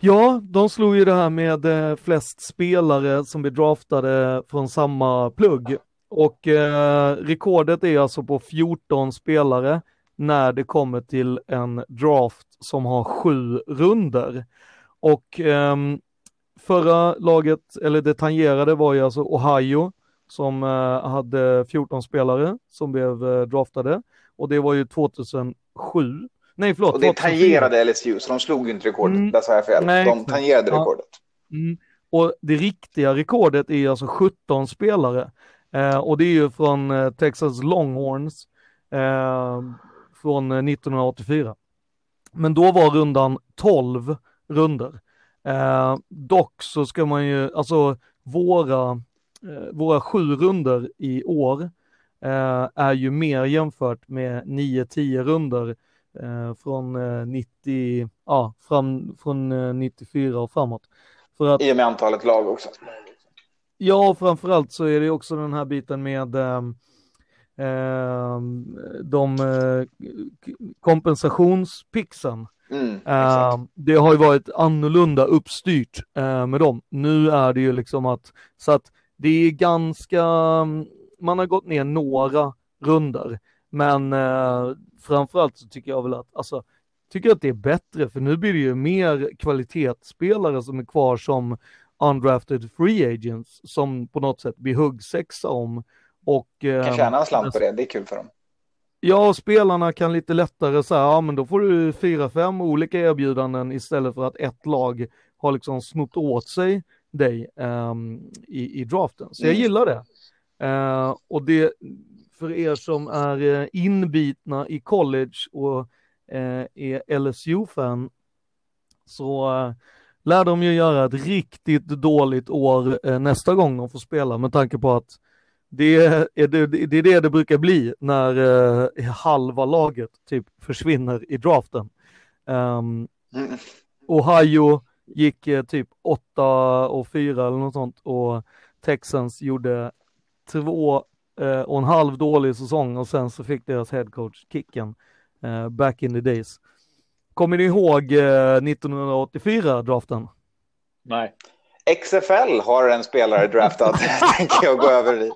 Ja, de slog ju det här med eh, flest spelare som blir draftade från samma plugg. Och eh, rekordet är alltså på 14 spelare när det kommer till en draft som har sju runder. Och eh, förra laget, eller det tangerade var ju alltså Ohio som eh, hade 14 spelare som blev eh, draftade och det var ju 2007. Nej förlåt. Och det 2004. tangerade LSU så de slog ju inte rekordet, mm. där sa jag fel. Nej, de tangerade ja. rekordet. Mm. Och det riktiga rekordet är alltså 17 spelare eh, och det är ju från eh, Texas Longhorns eh, från 1984. Men då var rundan 12 runder. Eh, dock så ska man ju, alltså våra, eh, våra sju runder i år eh, är ju mer jämfört med 9-10 runder eh, från 90, eh, ja, fram, från 94 eh, och framåt. För att, I och med antalet lag också. Ja, framförallt så är det också den här biten med de kompensationspixen Mm, uh, det har ju varit annorlunda uppstyrt uh, med dem. Nu är det ju liksom att, så att det är ganska, man har gått ner några runder, men uh, framförallt så tycker jag väl att, alltså, tycker att det är bättre, för nu blir det ju mer kvalitetsspelare som är kvar som undrafted free agents, som på något sätt blir huggsexa om. Och, kan tjäna en slant på det, det är kul för dem. Ja, spelarna kan lite lättare säga, ja men då får du fyra, fem olika erbjudanden istället för att ett lag har liksom snott åt sig dig um, i, i draften. Så jag mm. gillar det. Uh, och det, för er som är uh, inbitna i college och uh, är LSU-fan, så lär de ju göra ett riktigt dåligt år nästa gång de får spela med tanke på att det är, det, det är det det brukar bli när eh, halva laget typ försvinner i draften. Um, mm. Ohio gick eh, typ 8 och 4 eller något sånt och Texans gjorde två eh, och en halv dålig säsong och sen så fick deras headcoach kicken back in the days. Kommer ni ihåg 1984 eh, draften? Nej. XFL har en spelare draftad, tänker jag gå över i.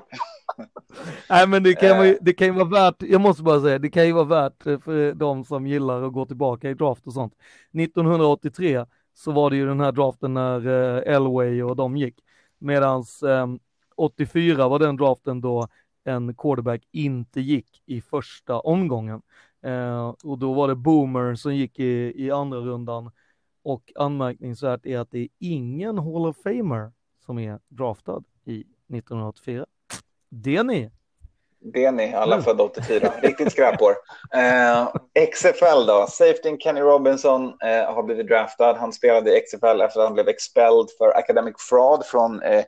Nej men det kan, ju, det kan ju vara värt, jag måste bara säga, det kan ju vara värt för de som gillar att gå tillbaka i draft och sånt. 1983 så var det ju den här draften när uh, Elway och de gick. Medans um, ehm, 84 var den draften då en quarterback inte gick i första omgången. Uh, och då var det Boomer som gick i, i andra rundan och anmärkningsvärt är att det är ingen Hall of Famer som är draftad i 1984. Det är ni. Det är ni, alla mm. födda 84. Riktigt skräpår. Eh, XFL då. Safety Kenny Robinson eh, har blivit draftad. Han spelade i XFL efter att han blev expelled för academic fraud från eh,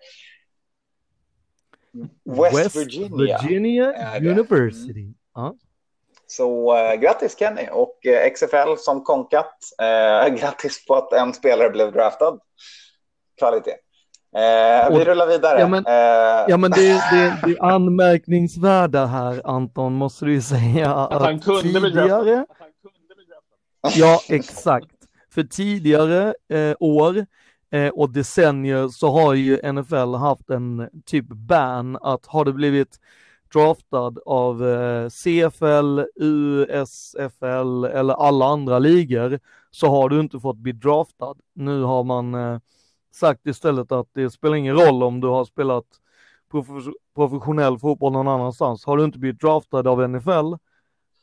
West, West, Virginia, Virginia University. Mm. Uh. Så äh, grattis Kenny och äh, XFL som konkat. Äh, grattis på att en spelare blev draftad. Kvalitet. Eh, vi rullar vidare. Ja men, ja, men det, det, det anmärkningsvärda här Anton måste du ju säga att, att han kunde tidigare... Ja exakt. För tidigare år eh, och decennier så har ju NFL haft en typ ban att har det blivit draftad av eh, CFL, USFL eller alla andra ligor så har du inte fått bli draftad. Nu har man eh, sagt istället att det spelar ingen roll om du har spelat professionell fotboll någon annanstans. Har du inte blivit draftad av NFL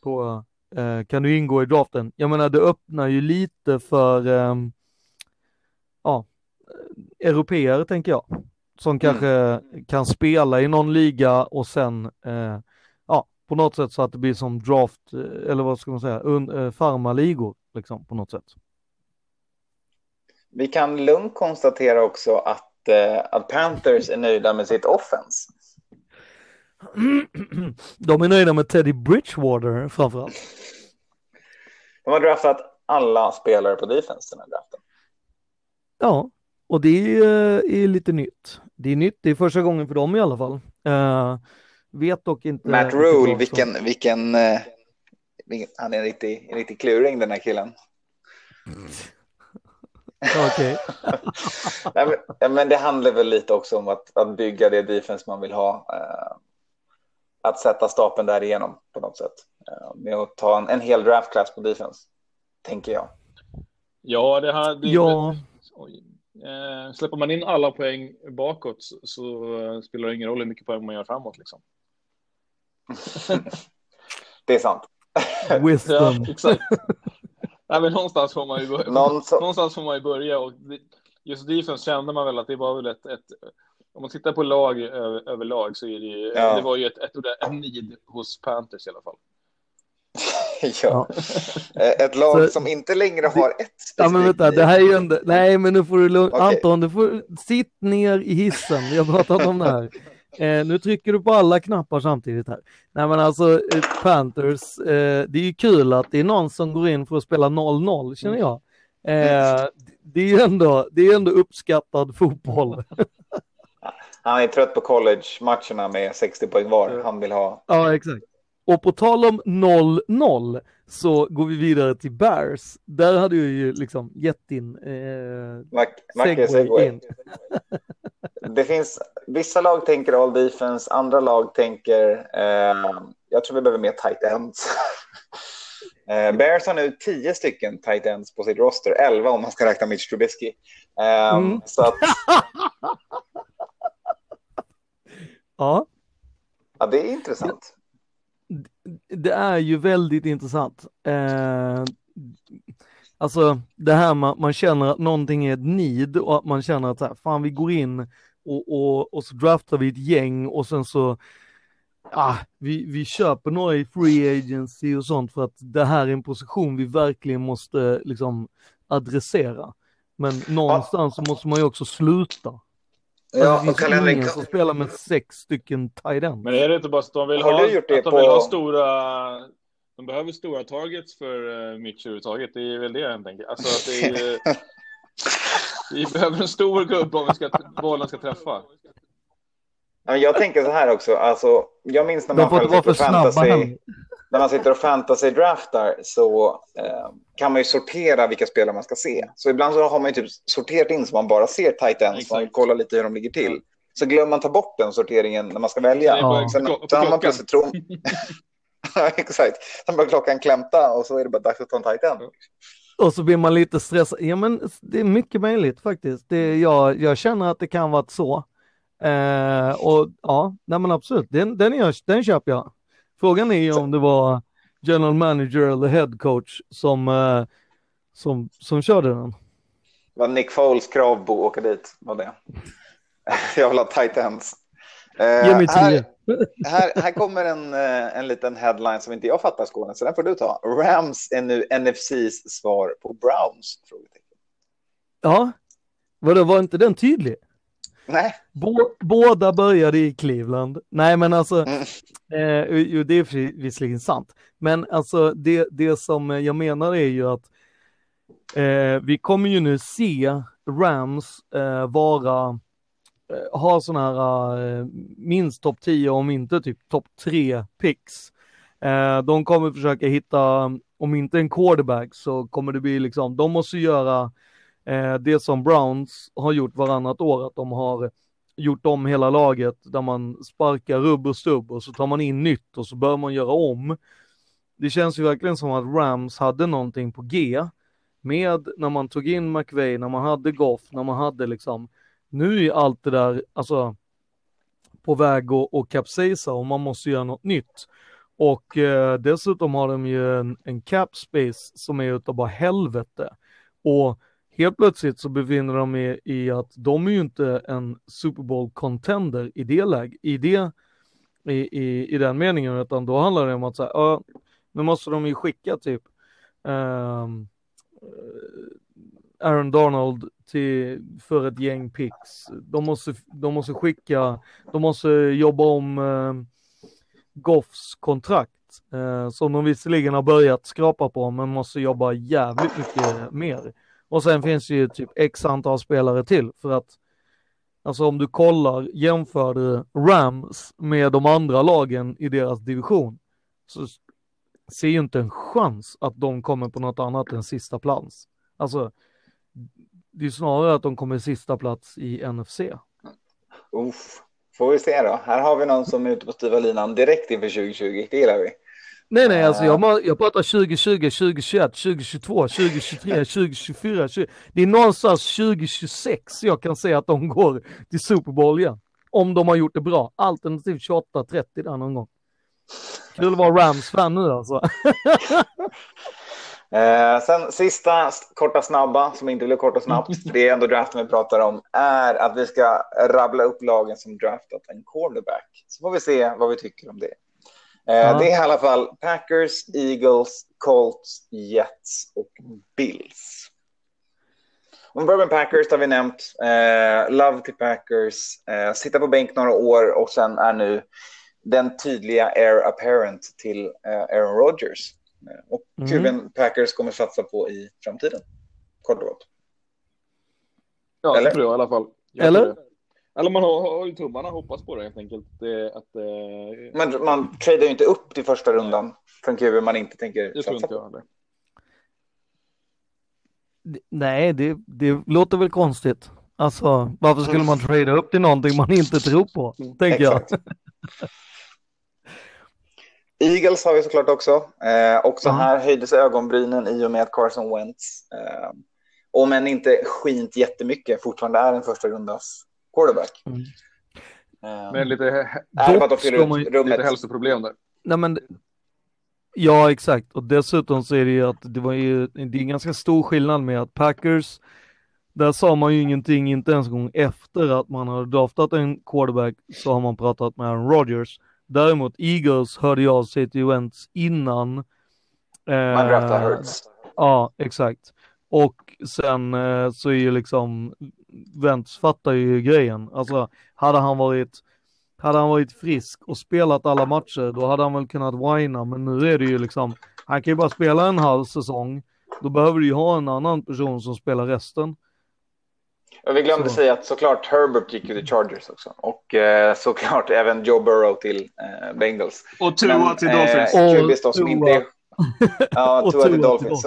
på, eh, kan du ingå i draften. Jag menar det öppnar ju lite för eh, ja, eh, europeer tänker jag. Som mm. kanske kan spela i någon liga och sen eh, ja, på något sätt så att det blir som draft eh, eller vad ska man säga, un, eh, farmaligor liksom på något sätt. Vi kan lugnt konstatera också att, eh, att Panthers är nöjda med sitt offense. De är nöjda med Teddy Bridgewater framförallt. De har draftat alla spelare på defense den här draften. Ja, och det är, är, lite nytt. Det är nytt, det är första gången för dem i alla fall. Uh, vet dock inte. Matt Rule, vilken, vilken, uh, han är en riktig, en riktig kluring den här killen. Okej. men, men det handlar väl lite också om att, att bygga det defense man vill ha. Uh, att sätta stapeln därigenom på något sätt. Uh, med att ta en, en hel draftklass på defense, tänker jag. Ja, det här... Det, ja. Oj. Eh, släpper man in alla poäng bakåt så, så uh, spelar det ingen roll hur mycket poäng man gör framåt. Liksom. det är sant. Wisdom. ja, exakt. Nej, men någonstans får man ju börja. Någonstans får man ju börja och just defense kände man väl att det var väl ett, ett om man tittar på lag över, överlag så är det ju, ja. det var ju ett, ett, ett need hos Panthers i alla fall. ja. Ett lag så, som inte längre har ett specifikt Ja men vänta, det här är ju ändå, nej men nu får du lugna, okay. Anton du får, sitt ner i hissen, vi har pratat om det här. Eh, nu trycker du på alla knappar samtidigt här. Nej men alltså eh, Panthers, eh, det är ju kul att det är någon som går in för att spela 0-0 känner jag. Eh, det är ju ändå, det är ändå uppskattad fotboll. Han är trött på college-matcherna med 60 poäng var. Han vill ha. Ja, exakt. Och på tal om 0-0 så går vi vidare till Bears. Där hade jag ju liksom gett in eh, Mac segway in. det finns, vissa lag tänker all defense, andra lag tänker, eh, jag tror vi behöver mer tight ends. eh, Bears har nu tio stycken tight ends på sitt roster, elva om man ska räkna Mitch Trubisky. Eh, mm. Så att... ja. Ja, det är intressant det är ju väldigt intressant. Eh, alltså det här man, man känner att någonting är ett need och att man känner att så här, fan vi går in och, och, och så draftar vi ett gäng och sen så ah, vi, vi köper några i free agency och sånt för att det här är en position vi verkligen måste liksom adressera. Men någonstans så måste man ju också sluta. Ja, det finns ingen som spelar med sex stycken tight end. Men är det inte bara att de vill ha, att de på... vill ha stora... De behöver stora targets för uh, Mitch överhuvudtaget. Det är väl det jag tänker. Alltså att det är, vi behöver en stor gubbe om vi ska, bollen ska träffa. Jag tänker så här också. Alltså, jag minns när man själv sitter och fantasy, när man sitter och fantasy draftar så eh, kan man ju sortera vilka spelare man ska se. Så ibland så har man ju typ sorterat in så man bara ser tight ends, man kollar lite hur de ligger till. Så glömmer man ta bort den sorteringen när man ska välja. Ja. Sen, sen har man plötsligt tro... exakt. Sen börjar klockan klämta och så är det bara dags att ta en tight end. Och så blir man lite stressad. Ja men det är mycket möjligt faktiskt. Det, jag, jag känner att det kan vara så. Eh, och ja, nej men absolut, den, den, jag, den köper jag. Frågan är ju om det var general manager eller head coach som, eh, som, som körde den. Var Nick Foles krav på att åka dit? Var det? Jag vill ha tight ends. Eh, Ge mig tio. Här, här, kommer en, eh, en liten headline som inte jag fattar Skåne, så den får du ta. Rams är nu NFCs svar på Browns? Ja, vadå, var inte den tydlig? Nej. båda började i Cleveland. Nej, men alltså, mm. eh, det är visserligen sant. Men alltså, det, det som jag menar är ju att eh, vi kommer ju nu se Rams eh, vara, eh, ha sådana här eh, minst topp 10 om inte typ topp 3 picks. Eh, de kommer försöka hitta, om inte en quarterback så kommer det bli liksom, de måste göra eh, det som Browns har gjort varannat år, att de har gjort om hela laget där man sparkar rubb och stubb och så tar man in nytt och så bör man göra om. Det känns ju verkligen som att Rams hade någonting på G med när man tog in McVay, när man hade Goff, när man hade liksom, nu är allt det där, alltså på väg att och kapsejsa och man måste göra något nytt. Och eh, dessutom har de ju en, en cap space som är utav bara helvete. Och helt plötsligt så befinner de sig i att de är ju inte en Super Bowl contender i det läget, i det, i, i, i den meningen, utan då handlar det om att säga, ja, nu måste de ju skicka typ um, Aaron Donald till, för ett gäng picks. De måste, de måste skicka, de måste jobba om uh, Goffs kontrakt. Uh, som de visserligen har börjat skrapa på men måste jobba jävligt mycket mer. Och sen finns det ju typ x antal spelare till för att Alltså om du kollar, jämför du Rams med de andra lagen i deras division så ser ju inte en chans att de kommer på något annat än sista plats. Alltså, det är snarare att de kommer sista plats i NFC. Uff. Får vi se då. Här har vi någon som är ute på styva linan direkt inför 2020. Det gillar vi. Nej, nej, alltså jag, jag pratar 2020, 2021, 2022, 2023, 2024. 20, det är någonstans 2026 jag kan säga att de går till Super Bowl igen. Om de har gjort det bra. Alternativt 28-30 där någon gång. Kul att vara Rams-fan nu alltså. eh, sen sista korta snabba, som inte blir kort och snabbt, för det är ändå draften vi pratar om, är att vi ska rabbla upp lagen som draftat en quarterback. Så får vi se vad vi tycker om det. Eh, ja. Det är i alla fall Packers, Eagles, Colts, Jets och Bills. Om vi börjar med Packers har vi nämnt eh, Love till Packers, eh, sitta på bänk några år och sen är nu den tydliga air apparent till eh, Aaron Rodgers. Eh, och mm. Packers kommer satsa på i framtiden. Kort och gott. Ja, Eller? det tror jag i alla fall. Jag Eller? Eller man har, har ju tummarna hoppas på det helt enkelt. Det, att, eh... Men man tradar ju inte upp till första rundan från QB man inte tänker det satsa på. Nej, det, det låter väl konstigt. Alltså, varför skulle man trada upp till någonting man inte tror på, tänker jag. Eagles har vi såklart också. Eh, också mm. här höjdes ögonbrynen i och med att Carson Wentz, eh, om än inte skint jättemycket, fortfarande är en första rundas quarterback. Mm. Um, men lite, är man, lite hälsoproblem där. Nej, men, ja, exakt. Och dessutom så är det ju att det var ju det är en ganska stor skillnad med att Packers, där sa man ju ingenting, inte ens en gång efter att man hade draftat en quarterback så har man pratat med Aaron Rodgers. Däremot Eagles hörde jag sig till Wentz innan. Eh, man draftade Hurts. Ja, exakt. Och sen eh, så är ju liksom Wentz fattar ju grejen. Alltså hade han varit hade han varit frisk och spelat alla matcher då hade han väl kunnat whina men nu är det ju liksom han kan ju bara spela en halv säsong. Då behöver du ju ha en annan person som spelar resten. Vi glömde så. säga att såklart Herbert gick ju till Chargers också och eh, såklart även Joe Burrow till eh, Bengals. Och Tua till Dolphins. Eh, då som inte. Ja, Tua till Dolphins.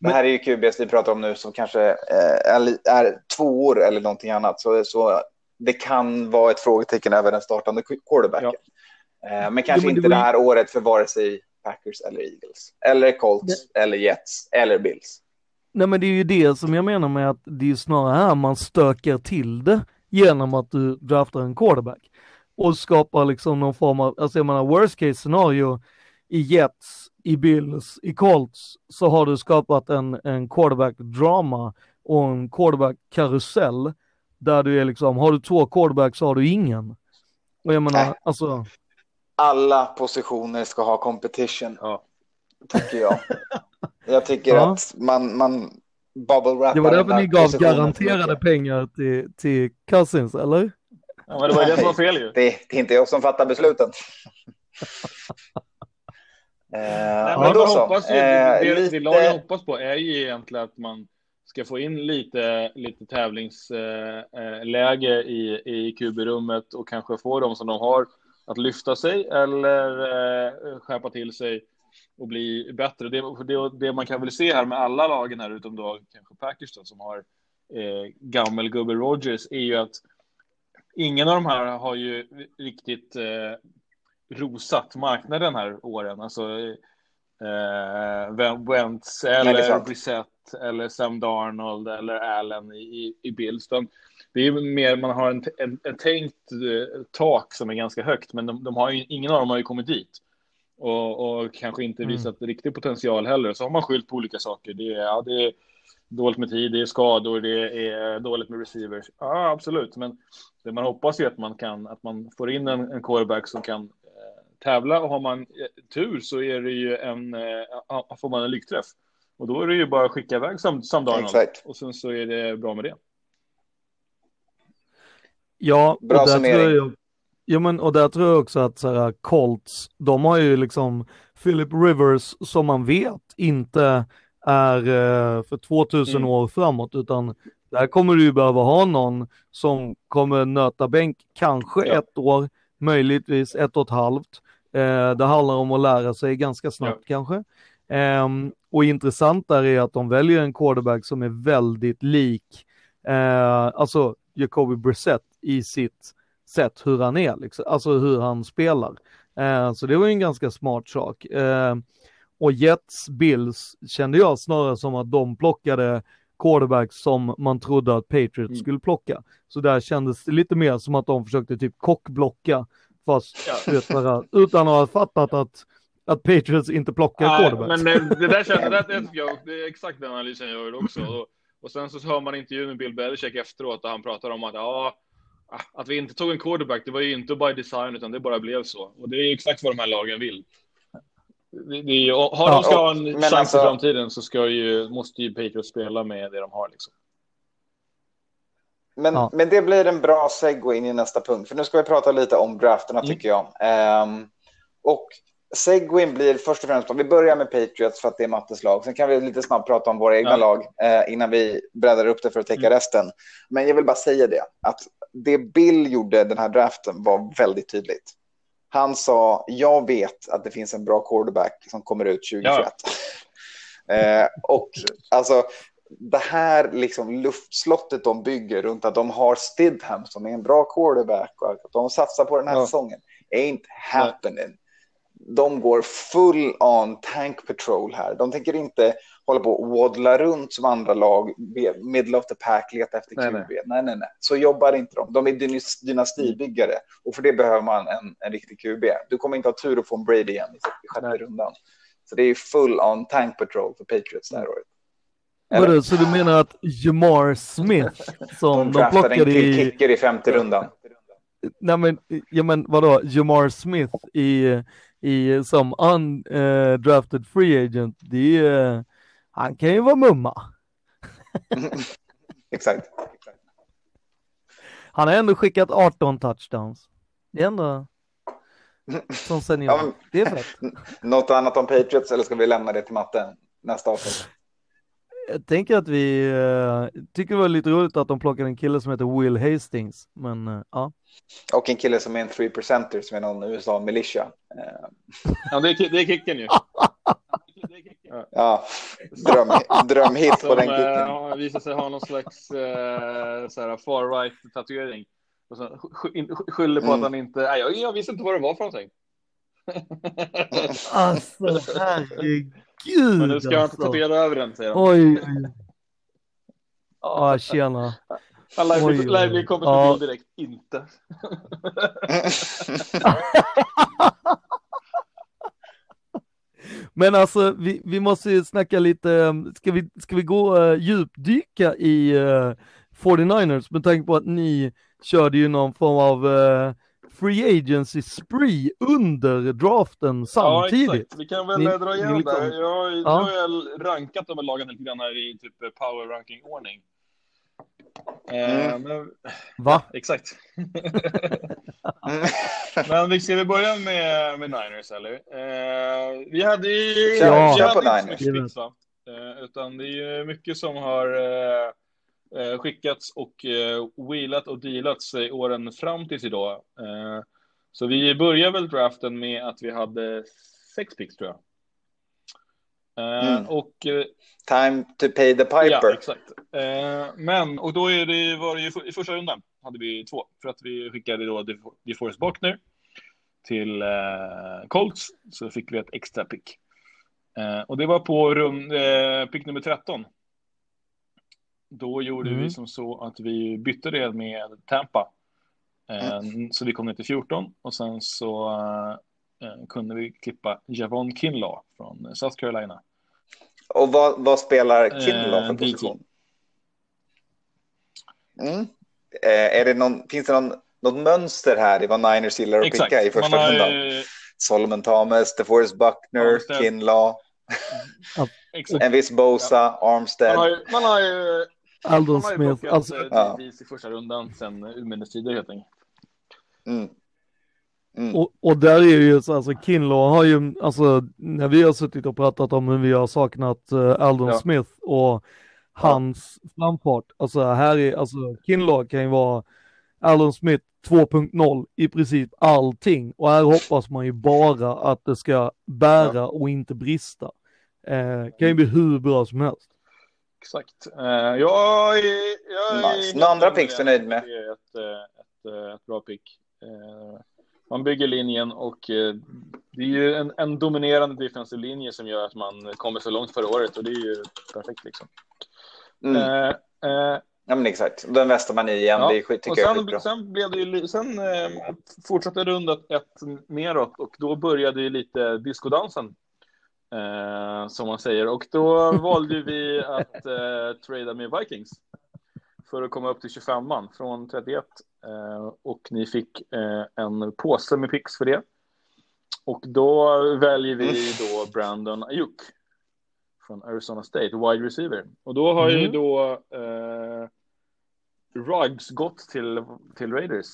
Det här är ju QBs vi pratar om nu som kanske eh, är, är två år eller någonting annat. Så, så det kan vara ett frågetecken över den startande quarterbacken. Ja. Eh, men kanske jo, men inte det, här året för vare sig Packers eller Eagles. Eller Colts, det... eller Jets, eller Bills. Nej men det är ju det som jag menar med att det är snarare här man stökar till det genom att du draftar en quarterback. Och skapar liksom någon form av, alltså jag menar worst case scenario i Jets i Bills, i Colts, så har du skapat en, en quarterback-drama och en quarterback-karusell där du är liksom, har du två quarterbacks så har du ingen. Och jag menar, äh. alltså. Alla positioner ska ha competition, ja. tycker jag. jag tycker ja. att man, man bubble Det var därför ni gav garanterade pengar till, till Cousins, eller? Ja, men det var det som var fel ju. Det, det är inte jag som fattar besluten. Eh, Nej, men då hoppas ju, eh, det, lite... det lagen hoppas på är ju egentligen att man ska få in lite, lite tävlingsläge eh, i, i QB-rummet och kanske få dem som de har att lyfta sig eller eh, skärpa till sig och bli bättre. Det, det, det, man kan väl se här med alla lagen här utom då kanske Packers då, som har eh, gammelgubbe Rogers är ju att ingen av de här har ju riktigt eh, rosat marknaden här åren. Alltså eh, Wentz eller Brissett eller Sam Darnold eller Allen i, i Bills. Det är mer man har en, en, en tänkt eh, tak som är ganska högt, men de, de har ju, ingen av dem har ju kommit dit. Och, och kanske inte mm. visat mm. riktig potential heller. Så har man skyllt på olika saker. Det är, ja, det är dåligt med tid, det är skador, det är dåligt med receivers. Ja, absolut. Men det man hoppas är att man kan, att man får in en, en quarterback som kan tävla och har man eh, tur så är det ju en, eh, får man en lyckträff. Och då är det ju bara att skicka iväg Sam, Sam Darnold. Och sen så är det bra med det. Ja, bra och där tror jag, ja, men, och där tror jag också att så här, Colts, de har ju liksom Philip Rivers som man vet inte är eh, för 2000 mm. år framåt, utan där kommer du ju behöva ha någon som kommer nöta bänk, kanske ja. ett år, möjligtvis ett och ett halvt. Eh, det handlar om att lära sig ganska snabbt ja. kanske. Eh, och intressant där är att de väljer en quarterback som är väldigt lik, eh, alltså Jacoby Brissett i sitt sätt hur han är, liksom. alltså hur han spelar. Eh, så det var ju en ganska smart sak. Eh, och Jets, Bills kände jag snarare som att de plockade quarterbacks som man trodde att Patriots mm. skulle plocka. Så där kändes det lite mer som att de försökte typ kockblocka, fast ja. vet utan att ha fattat att, att Patriots inte plockar Nej, quarterbacks. Men det, det där kände, det, det, jag, det är exakt den analysen jag gör också. Och, och sen så hör man intervjun med Bill Belichick efteråt och han pratar om att ja, att vi inte tog en quarterback, det var ju inte by design utan det bara blev så. Och det är exakt vad de här lagen vill. Det, det har de ska ha en chans alltså, i framtiden så ska ju, måste ju Patriots spela med det de har. Liksom. Men, ja. men det blir en bra segway in i nästa punkt, för nu ska vi prata lite om drafterna mm. tycker jag. Um, och segwayn blir först och främst, vi börjar med Patriots för att det är Mattes lag. Sen kan vi lite snabbt prata om våra egna ja. lag eh, innan vi breddar upp det för att täcka mm. resten. Men jag vill bara säga det, att det Bill gjorde den här draften var väldigt tydligt. Han sa, jag vet att det finns en bra quarterback som kommer ut 2021. Ja. eh, och alltså, det här liksom luftslottet de bygger runt att de har Stidham som är en bra quarterback och att de satsar på den här ja. säsongen. Ain't happening de går full on tank patrol här. De tänker inte hålla på och waddla runt som andra lag, middle of the pack, leta efter QB. Nej, nej, nej. nej, nej. Så jobbar inte de. De är dynastibyggare och för det behöver man en, en riktig QB. Du kommer inte ha tur att få en Brady igen i sjätte rundan. Så det är full on tank patrol för Patriots det här året. Vadå, så du menar att Jamar Smith som de, de plockade i... kicker i femte rundan. Nej men, ja men vadå, Jamar Smith i i, som undrafted free agent, det är, han kan ju vara mumma. Exakt. Han har ändå skickat 18 touchdowns. Det är ändå som senior. Ja, men... Det är fett. Något annat om Patriots eller ska vi lämna det till matten nästa avsnitt? Jag tänker att vi uh, tycker det var lite roligt att de plockade en kille som heter Will Hastings, men uh, ja. Och en kille som är en 3% som är någon USA-militia. Ja, det är, det är kicken ju. Ja, dröm, drömhit på den kicken. Ja, visar sig ha någon slags uh, far right tatuering. Och så skyller på mm. att han inte, nej, jag, jag visste inte vad det var för någonting. alltså herregud. Men nu ska jag inte tatuera över den säger han. Oj. Ja, tjena. Han lär bli kompis med ja. direkt. Inte. Men alltså, vi, vi måste ju snacka lite, ska vi, ska vi gå uh, djupdyka i uh, 49ers med tanke på att ni körde ju någon form av uh, free agency spree under draften samtidigt. Ja, exakt. Vi kan väl ni, dra igenom liksom, det. Jag, ja. Har jag rankat de här lagen lite grann här i typ power ranking ordning. Eh, mm. men... Va? Exakt. men ska vi börja med, med Niners eller? Eh, vi hade ju ja, vi hade inte så mycket va? Eh, utan det är ju mycket som har eh, skickats och eh, wheelat och dealat sig åren fram tills idag. Eh, så vi börjar väl draften med att vi hade sex picks tror jag. Eh, Mm. Och eh, Time to pay the piper. Ja, exakt. Eh, men, och då är det, var det ju i första rundan hade vi två. För att vi skickade då De- DeForest Buckner till Colts. Så fick vi ett extra pick. Och det var på eh, pick nummer 13. Då gjorde Mm. vi som så att vi bytte det med Tampa. Eh, Så vi kom ner till 14 och sen så eh, kunde vi klippa Javon Kinlaw från South Carolina. Och vad, vad spelar Kinlaw Eh, för position? Mm. Eh, är det någon, finns det någon, något mönster här i vad Niners gillar att picka i första Man har rundan? ju- Solomon Thomas, DeForest Buckner, Armstead. Kinlaw, en viss Bosa, Armstead. Man har ju, man har ju, Aldon man har ju Smith, plockat alltså, eh, Ja. I första rundan sen urminnes tider helt enkelt. Mm. Mm. och, och där är ju så, alltså Kinlaw har ju, alltså när vi har suttit och pratat om hur vi har saknat uh, Aldon Ja. Smith och hans framfart, alltså här är, alltså Kinlaw kan ju vara Aldon Smith 2.0 i princip allting och här hoppas man ju bara att det ska bära och inte brista. Eh, kan ju bli hur bra som helst. Exakt. Eh, jag är, jag är. Några andra picks du är nöjd med? Det är ett, eh, ett, eh, ett bra pick. Man bygger linjen och det är ju en, en dominerande defensiv linje som gör att man kommer så långt förra året och det är ju perfekt liksom. Mm. Eh, eh, Ja, men exakt. Den västar man i igen. Ja, Det skit, och tycker jag är sen, skitbra. sen blev det ju, sen eh, fortsatte rundan ett neråt och då började ju lite discodansen. Eh, som man säger och då valde vi att eh, trada med Vikings. För att komma upp till 25 man från 31. Eh, och ni fick eh, en påse med picks för det. Och då väljer vi då Brandon Ayuk. Från Arizona State, wide receiver. Och då har ju Mm. då eh, Ruggs gått till, till Raiders.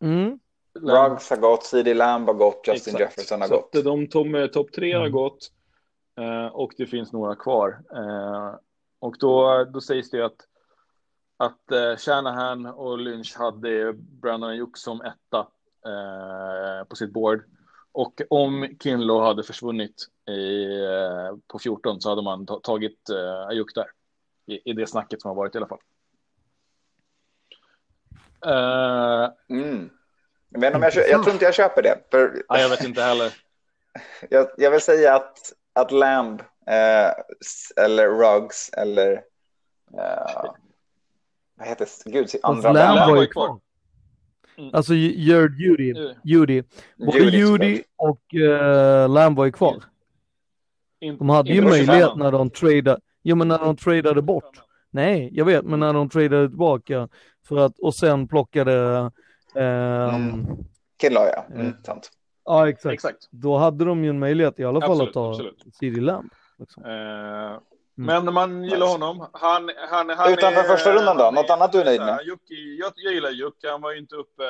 Mm. Ruggs har gått, CD Lamb har gått, Justin Exakt. Jefferson har Så gått. de tom, topp tre har Mm. gått eh, och det finns några kvar. Eh, och då, då sägs det att, att eh, Shanahan och Lynch hade Brandon Ayuk som etta eh, på sitt board. Och om Kinlo hade försvunnit i, eh, på 14 så hade man ta- tagit eh, Ayuk där. I, I det snacket som har varit i alla fall. Eh, Mm. Inte om jag, jag tror inte jag köper det. För ja, jag vet inte heller. jag, jag vill säga att, att Lamb eh, eller Ruggs eller eh, vad heter det? Gud, andra Lamb Lamb var var ju kvar. Mm. Alltså Jared Judy. Judy. Både Judy, Judy och uh, Lamb var ju kvar. De hade ju möjlighet 25. när de tradade, jo men när de tradade bort. Nej, jag vet, men när de tradade tillbaka för att, och sen plockade, Mm. Kinlaw, ja. Mm, Mm. sant. ja exakt. Exakt. Då hade de ju en möjlighet i alla fall Absolut, att ta absolut. CD Lamb. Liksom. Eh, Men man gillar Nice. honom. Han, han, han Utanför är- första rundan då? Något är- annat du är nöjd med? Jocke- jag, jag gillar Jocke. Han var ju inte uppe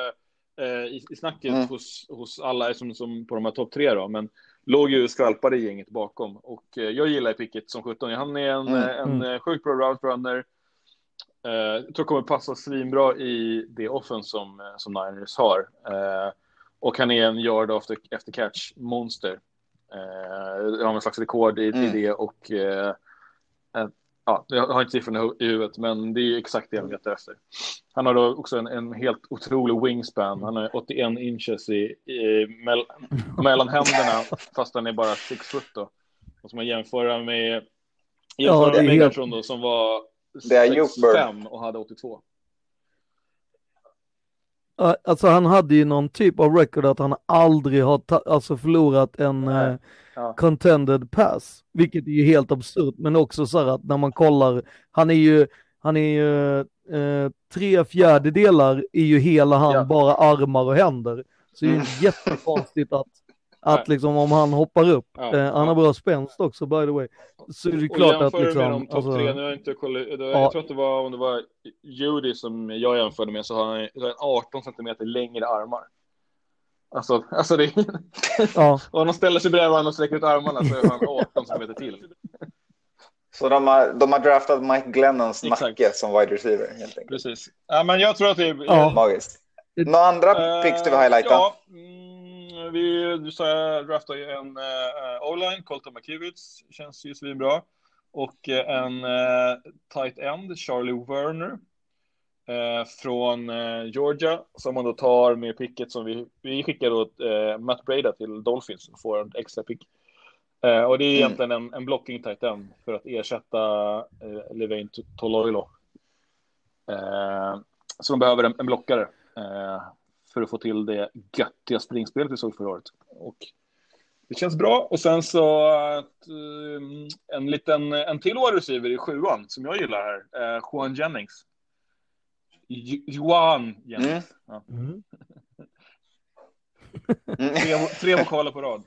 eh, i, i snacket Mm. hos, hos alla som, som på de här topp tre då. Men låg ju skvalpade i gänget bakom. Och eh, jag gillar Pickett som 17. Han är en, Mm. eh, en Mm. eh, sjukt bra route runner. Eh, jag tror kommer passa svinbra i det offen som, eh, som Niners har. Eh, och han är en yard after, efter catch monster. Eh, jag har en slags rekord i, i Mm. det och eh, eh, ja, jag har inte siffrorna i hu- i huvudet men det är exakt det jag letar efter. Han har då också en, en helt otrolig wingspan. Han är 81 inches i, i mell, mellan händerna fast han är bara 6 foot då. Och som man jämföra med jämföra det är med helt- Megatron då som var Det är Jukberg. 6'5 och hade 82. Ja, Alltså han hade ju någon typ av record att han aldrig har alltså förlorat en eh, Ja. contended pass, vilket är ju helt absurt, men också så här att när man kollar, han är ju, han är ju eh, tre fjärdedelar är ju hela han, Ja. bara armar och händer. Så det är ju jättekonstigt att, att liksom om han hoppar upp, Ja. eh, han har bra spänst också by the way, så är det Och klart att liksom, med de topp alltså, tre, nu har jag inte kollat, var, Ja. jag tror att det var om det var Judy som jag jämförde med så har han så har han 18 centimeter längre armar. Alltså, alltså det är, ja, om de ställer sig bredvid varandra och sträcker ut armarna så är han 18 centimeter till. Så de har, de har draftat Mike Glennons Exakt. nacke som wide receiver helt enkelt. Precis. Ja, men jag tror att det är... Ja. Magiskt. Några andra picks du vill highlighta? Ja, vi, du sa jag draftade ju en uh, O-line, Colton McKivitz, känns ju svinbra. Och uh, en uh, tight end, Charlie Werner. Uh, från Georgia, som man då tar med picket som vi, vi skickar då Matt Breda till Dolphins och får en extra pick. och det är mm. egentligen en, en blocking tight end för att ersätta uh, Levain Toloilo. så de behöver en, en blockare för att få till det göttiga springspelet vi såg förra året. Och det känns bra. Och sen så att, um, en liten, en till receiver i sjuan som jag gillar här, uh, Juan Jennings. Juan Jennings. Mm. Ja. Mm. tre, tre vokaler på rad.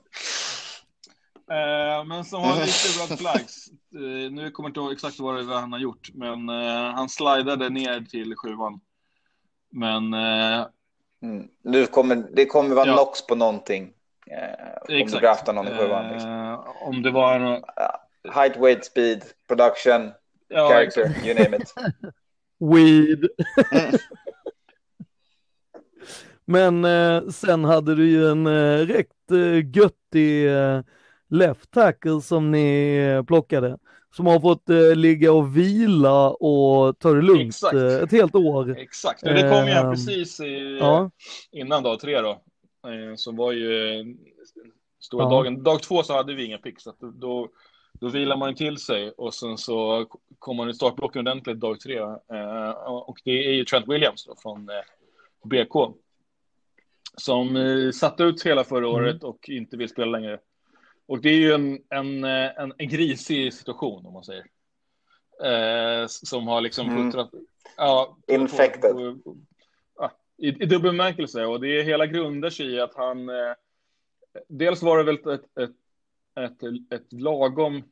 Uh, men som har lite red flags. Uh, nu kommer jag inte ihåg exakt vad han har gjort, men uh, han slidade ner till sjuan. Men Mm. Nu kommer, det kommer vara ja. Nox på någonting. Eh, om du draftar någon i sjuan. Liksom. Eh, om det var en... Height, weight, speed, production, ja, character, exakt. you name it. Weed. Mm. Men eh, sen hade du ju en eh, rätt eh, göttig eh, left tackle som ni eh, plockade som har fått eh, ligga och vila och ta det lugnt eh, ett helt år. Exakt, och det kom ju ehm, precis i, ja. innan dag tre då. Eh, som var ju stora ja. dagen. Dag två så hade vi inga pick, så då, då vilar man till sig och sen så kommer man i startblocken ordentligt dag tre. Eh, och det är ju Trent Williams då, från eh, BK. Som eh, satte ut hela förra mm. året och inte vill spela längre. Och det är ju en, en, en, en grisig situation om man säger. Eh, som har liksom mm. puttrat. Ja, Infected. På, på, ja, i, I dubbel bemärkelse och det hela grundar sig i att han. Eh, dels var det väl ett, ett, ett, ett, ett lagom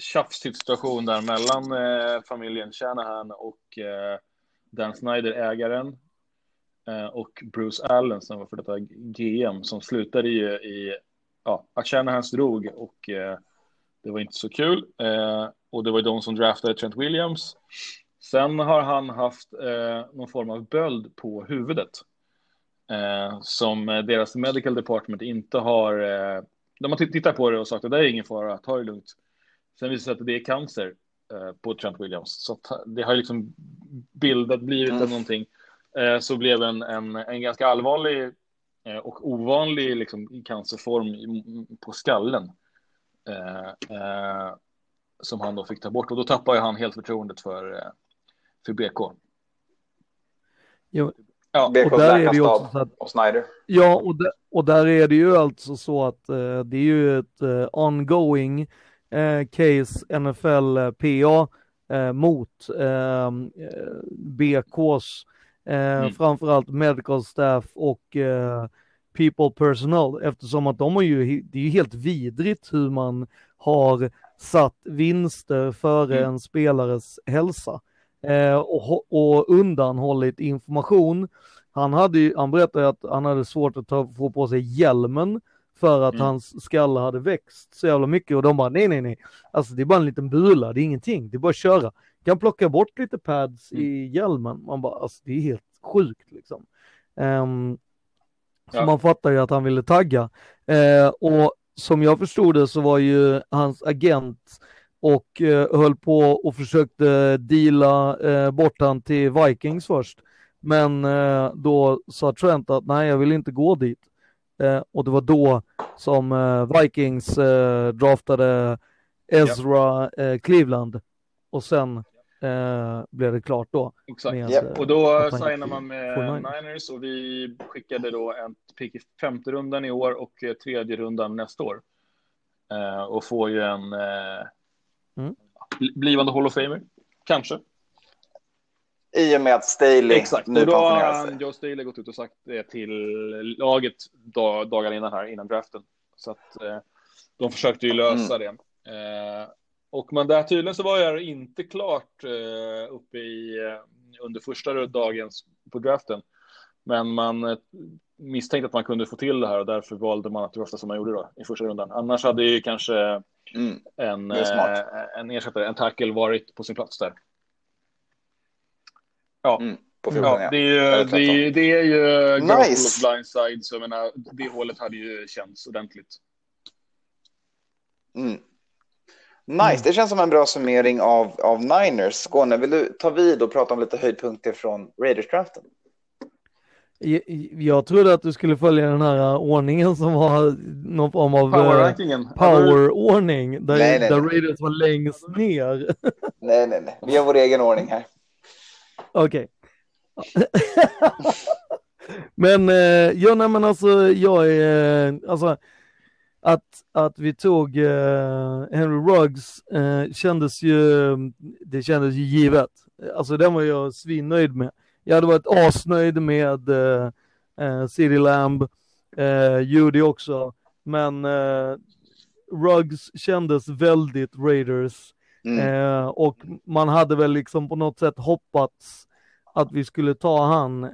tjafsig situation där mellan eh, familjen Shanahan och eh, Dan Snyder, ägaren. Eh, och Bruce Allen som var för detta GM som slutade i, i ja, att Shanahans drog och eh, det var inte så kul. Eh, och det var de som draftade Trent Williams. Sen har han haft eh, någon form av böld på huvudet. Eh, som deras medical department inte har... Eh, de har tittat på det och sagt att det är ingen fara, ta det lugnt. Sen visar det sig att det är cancer eh, på Trent Williams. Så det har liksom bildat, blivit mm. någonting. Så blev en, en, en ganska allvarlig och ovanlig liksom, cancerform på skallen. Eh, eh, som han då fick ta bort och då tappade han helt förtroendet för, eh, för BK. Jo. Ja, BK och där är det ju också så att, och Snyder. Ja, och, där, och där är det ju alltså så att eh, det är ju ett eh, ongoing eh, case NFL PA mot BKs Eh, mm. Framförallt medical staff och eh, people personal eftersom att de har ju, det är ju helt vidrigt hur man har satt vinster före mm. en spelares hälsa eh, och, och undanhållit information. Han, hade ju, han berättade att han hade svårt att ta, få på sig hjälmen för att mm. hans skalle hade växt så jävla mycket och de bara nej nej nej, alltså det är bara en liten bula, det är ingenting, det är bara att köra kan plocka bort lite pads mm. i hjälmen. Man bara, alltså det är helt sjukt liksom. Um, så ja. man fattar ju att han ville tagga. Uh, och som jag förstod det så var ju hans agent och uh, höll på och försökte deala uh, bort han till Vikings först. Men uh, då sa Trent att nej, jag vill inte gå dit. och det var då som Vikings draftade Ezra ja. Cleveland och sen eh, blev det klart då. Exakt, med, yep. och då signade man med Niners och vi skickade då en pick i femte rundan i år och eh, tredje rundan nästa år. Eh, och får ju en eh, mm. blivande Hall of Famer, kanske. I och med att Staley Exakt, nu och då har Joe Staley gått ut och sagt det till laget dagar innan här, innan draften. Så att eh, de försökte ju lösa mm. det. Eh, och men där tydligen så var jag inte klart eh, uppe i eh, under första dagen på draften. Men man eh, misstänkte att man kunde få till det här och därför valde man att rösta som man gjorde då i första rundan. Annars hade ju kanske mm, en, eh, en ersättare, en tackle varit på sin plats där. Ja, mm. 14, ja, det är ju, det är, det är ju nice. blindside, så jag menar, det hålet hade ju känts ordentligt. Mm. Nice, mm. det känns som en bra summering av, av Niners. Skåne, vill du ta vid och prata om lite höjdpunkter från Raiders-draften? Jag, trodde att du skulle följa den här ordningen som var någon form av power-ordning power där, nej, nej, där Raiders var längst ner. nej, nej, nej, vi har vår egen ordning här. Okej. Okay. men, eh, ja, nej, men alltså, jag är, alltså, att, att vi tog uh, Henry Ruggs uh, kändes ju, det kändes ju givet. Alltså den var jag svinnöjd med. Jag hade varit asnöjd med uh, uh, City Lamb, uh, Judy också, men uh, Ruggs kändes väldigt Raiders. Mm. och man hade väl liksom på något sätt hoppats att vi skulle ta han.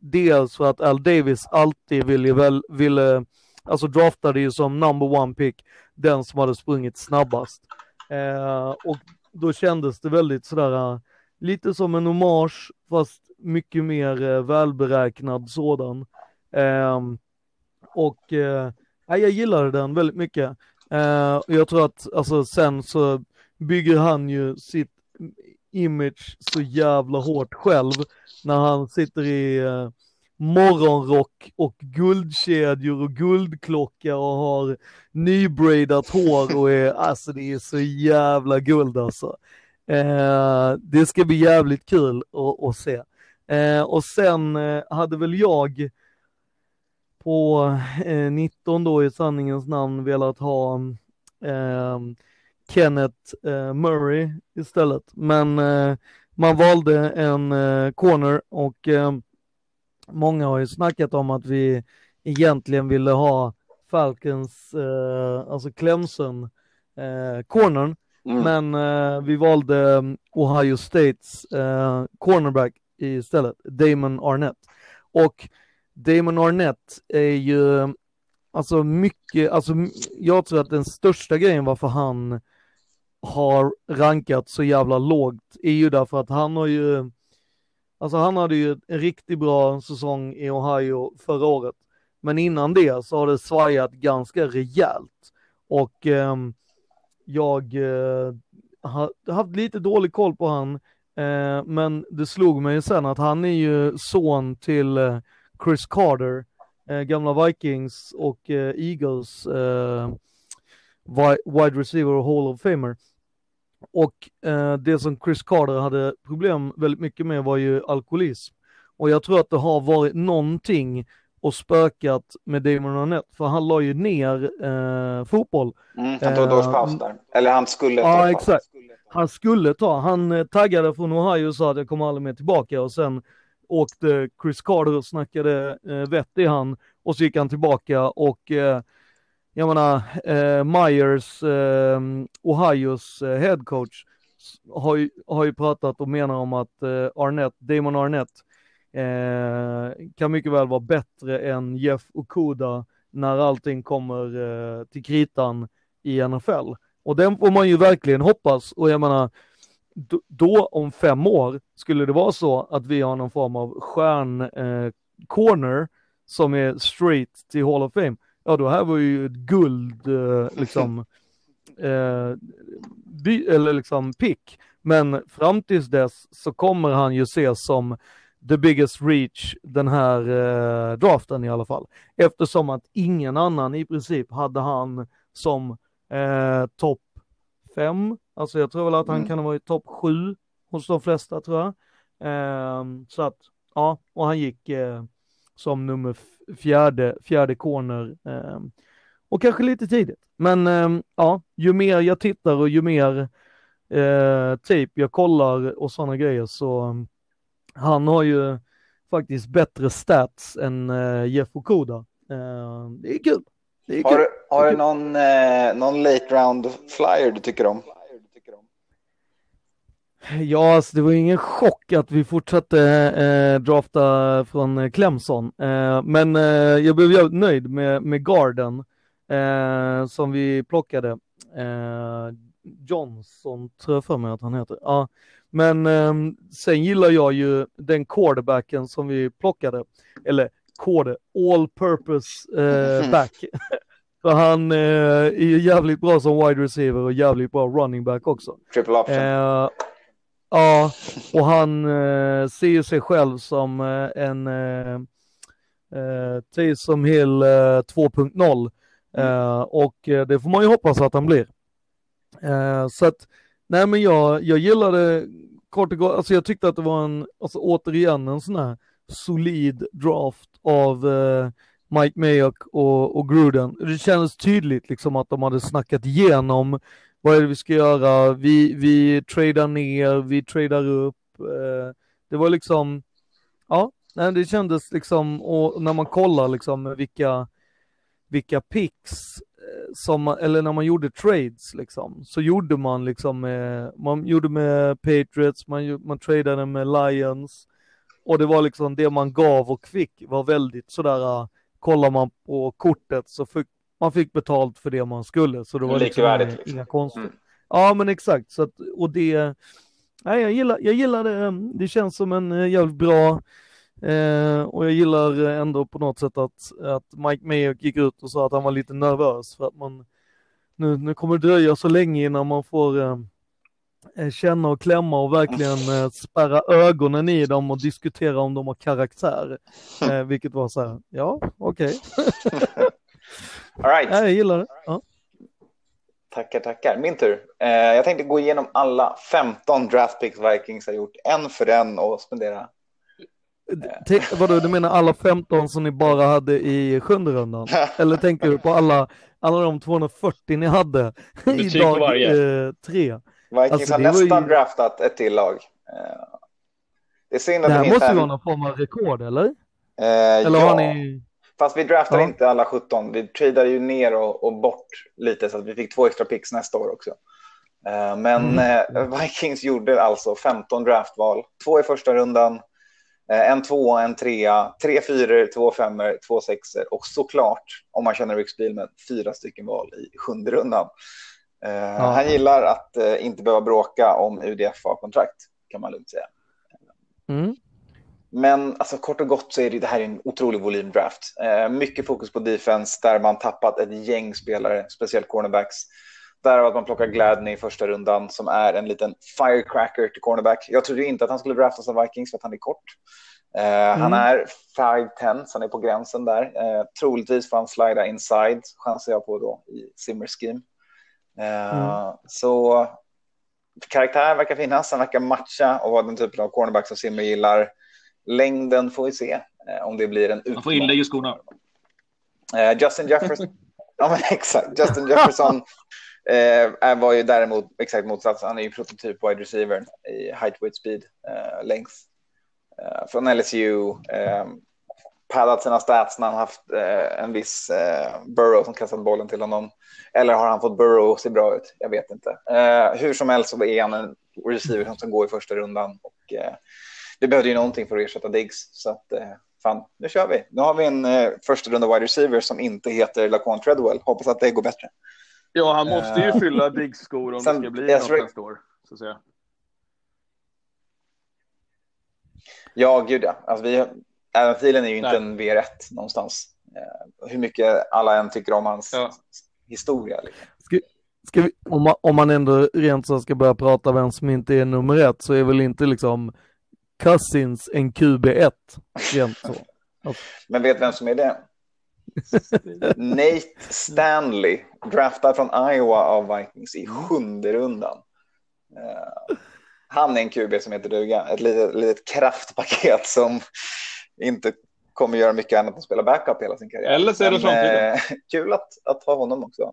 dels för att Al Davis alltid ville, väl, ville alltså draftade ju som number one pick den som hade sprungit snabbast. Eh, och då kändes det väldigt sådär, eh, lite som en hommage fast mycket mer eh, välberäknad sådan. Eh, och eh, jag gillade den väldigt mycket. Eh, jag tror att alltså sen så bygger han ju sitt image så jävla hårt själv när han sitter i eh, morgonrock och guldkedjor och guldklocka och har nybradat hår och är, alltså det är så jävla guld alltså. Eh, det ska bli jävligt kul att, se. Eh, och sen eh, hade väl jag på 19 eh, då i sanningens namn velat ha ehm, Kenneth eh, Murray istället. Men eh, man valde en corner och ehm, många har ju snackat om att vi egentligen ville ha Falcons, eh, alltså Clemson, eh, cornern. Mm. Men eh, vi valde mm, Ohio States eh, cornerback istället, Damon Arnett. Och Damon Arnett är ju, alltså mycket, alltså jag tror att den största grejen varför han har rankat så jävla lågt är ju därför att han har ju Alltså han hade ju en riktigt bra säsong i Ohio förra året. Men innan det så har det svajat ganska rejält. Och eh, jag eh, har haft lite dålig koll på han. Eh, men det slog mig sen att han är ju son till eh, Chris Carter, eh, gamla Vikings och eh, Eagles eh, wide receiver och Hall of Famer. Och eh, det som Chris Carter hade problem väldigt mycket med var ju alkoholism. Och jag tror att det har varit någonting och spökat med Damon Arnett, för han la ju ner eh, fotboll. Mm, han tog ett års paus där. Eller han skulle ta Ja, exakt. Han skulle ta. Han eh, taggade från Ohio och sa att jag kommer aldrig mer tillbaka och sen åkte Chris Carter och snackade eh, vett i han och så gick han tillbaka och eh, jag menar, eh, Myers, eh, Ohios eh, headcoach, har ju, har ju pratat och menar om att eh, Arnett, Damon Arnett eh, kan mycket väl vara bättre än Jeff Okuda när allting kommer eh, till kritan i NFL. Och den får man ju verkligen hoppas och jag menar, då, då om fem år skulle det vara så att vi har någon form av stjärn eh, corner som är straight till Hall of Fame ja då här var ju ett guld eh, liksom, eh, by, eller liksom pick. Men fram tills dess så kommer han ju ses som the biggest reach den här eh, draften i alla fall. Eftersom att ingen annan i princip hade han som eh, topp fem. Alltså jag tror väl att han mm. kan ha varit topp sju hos de flesta tror jag. Eh, så att, ja, och han gick eh, som nummer fjärde, fjärde corner. Eh, och kanske lite tidigt. Men eh, ja, ju mer jag tittar och ju mer eh, tape jag kollar och sådana grejer så han har ju faktiskt bättre stats än eh, Jeff Okuda. Eh, det är kul. Det är har, kul. har du någon, eh, någon late round flyer du tycker om? Ja, alltså det var ingen chock att vi fortsatte eh, drafta från Clemson, eh, men eh, jag blev jävligt nöjd med, med garden eh, som vi plockade. Eh, Johnson tror jag för mig att han heter. Ja, Men eh, sen gillar jag ju den quarterbacken som vi plockade, eller quarter, all purpose eh, back. För han eh, är jävligt bra som wide receiver och jävligt bra running back också. Triple option. Eh, ja, och han eh, ser ju sig själv som eh, en eh, eh, Taysom Hill 2.0. Mm. och det får man ju hoppas att han blir. så att, nej men jag, jag gillade kort och gott, alltså jag tyckte att det var en, alltså återigen en sån här solid draft av Mike Mayock och, och Gruden. Det kändes tydligt liksom att de hade snackat igenom vad är det vi ska göra, vi, vi tradar ner, vi tradar upp. Eh, det var liksom, ja, det kändes liksom, och när man kollar liksom vilka, vilka picks eh, som, eller när man gjorde trades liksom, så gjorde man liksom man gjorde med Patriots, man, man tradade med Lions och det var liksom det man gav och fick var väldigt sådär eh, kollar man på kortet så fick man fick betalt för det man skulle. Så det var liksom inga, liksom. inga konstigt. Mm. Ja men exakt, så att, och det, nej, jag, gillar, jag gillar det, mm, det känns som en eh, jävligt bra eh, och jag gillar ändå på något sätt att, att Mike Mayer gick ut och sa att han var lite nervös för att man nu, nu kommer det dröja så länge innan man får eh, eh känna och klämma och verkligen eh, spärra ögonen i dem och diskutera om de har karaktär. Eh, vilket var så här, ja, okej. Okay. All right. Ja, jag gillar det. Ja. Tackar, tackar. Min tur. Eh, jag tänkte gå igenom alla 15 draftpicks Vikings har gjort, en för en och spendera. Eh. Vadå, du menar alla 15 som ni bara hade i sjunde rundan? Eller tänker du på alla, alla de 240 ni hade i dag eh, tre? Vikings alltså, har nästan ju... draftat ett till lag. Eh, det är synd att det här måste ju vara någon form av rekord, eller? Eh, eller ja. har ni... Fast vi draftade ja. inte alla 17. Vi tradade ju ner och, och, bort lite så att vi fick två extra picks nästa år också. Uh, men mm. uh, Vikings gjorde alltså 15 draftval. Två i första rundan, uh, en tvåa, en trea, tre fyror, två femmor, två sexor och såklart, om man känner Rick Spielman, fyra stycken val i sjunde rundan. Ja. Han gillar att inte behöva bråka om UDFA-kontrakt, kan man lugnt säga. Mm. Men alltså, kort och gott så är det, det här en otrolig volymdraft. Eh, mycket fokus på defense där man tappat ett gäng spelare, speciellt cornerbacks. Därav att man plockar Gladney i första rundan som är en liten firecracker till cornerback. Jag trodde inte att han skulle draftas av Vikings för att han är kort. Eh, mm. Han är 5'10, så han är på gränsen där. Eh, troligtvis får han slida inside, chansar jag på då i Simmer scheme. Eh, mm. Så karaktär verkar finnas, han verkar matcha och vara den typen av cornerback som Simmer gillar. Längden får vi se eh, om det blir en utmaning. Man får inlägg i skorna. Eh, Justin Jefferson. ja, men exakt. Justin Jefferson eh, var ju däremot exakt motsatsen. Han är ju prototyp wide receiver i height, weight, speed, eh, length. Eh, från LSU. Eh, paddat sina stats när han haft eh, en viss eh, Burrow som kastat bollen till honom. Eller har han fått Burrow att se bra ut? Jag vet inte. Eh, hur som helst så är han en receiver som ska gå i första rundan. Och, vi behövde ju någonting för att ersätta Diggs. Så att, eh, fan, nu kör vi. Nu har vi en eh, första runda wide receiver som inte heter Laquan Treadwell. Hoppas att det går bättre. Ja, han måste ju uh, fylla Diggs skor om sen, det ska bli något nästa år. Så att säga. Ja, gud ja. Alltså, vi, Adam Thielen är ju inte Nej. en V1 någonstans. Uh, hur mycket alla än tycker om hans ja. historia. Liksom. Ska, ska vi, om, man, om man ändå rent så ska börja prata vem som inte är nummer ett så är väl inte liksom Cousins en QB1. Rent så. Men vet vem som är det? Nate Stanley, draftad från Iowa av Vikings i sjunde rundan. Uh, han är en QB som heter duga, ett litet, litet kraftpaket som inte kommer göra mycket annat än att spela backup hela sin karriär. Eller så är det framtiden. Uh, kul att, att ha honom också.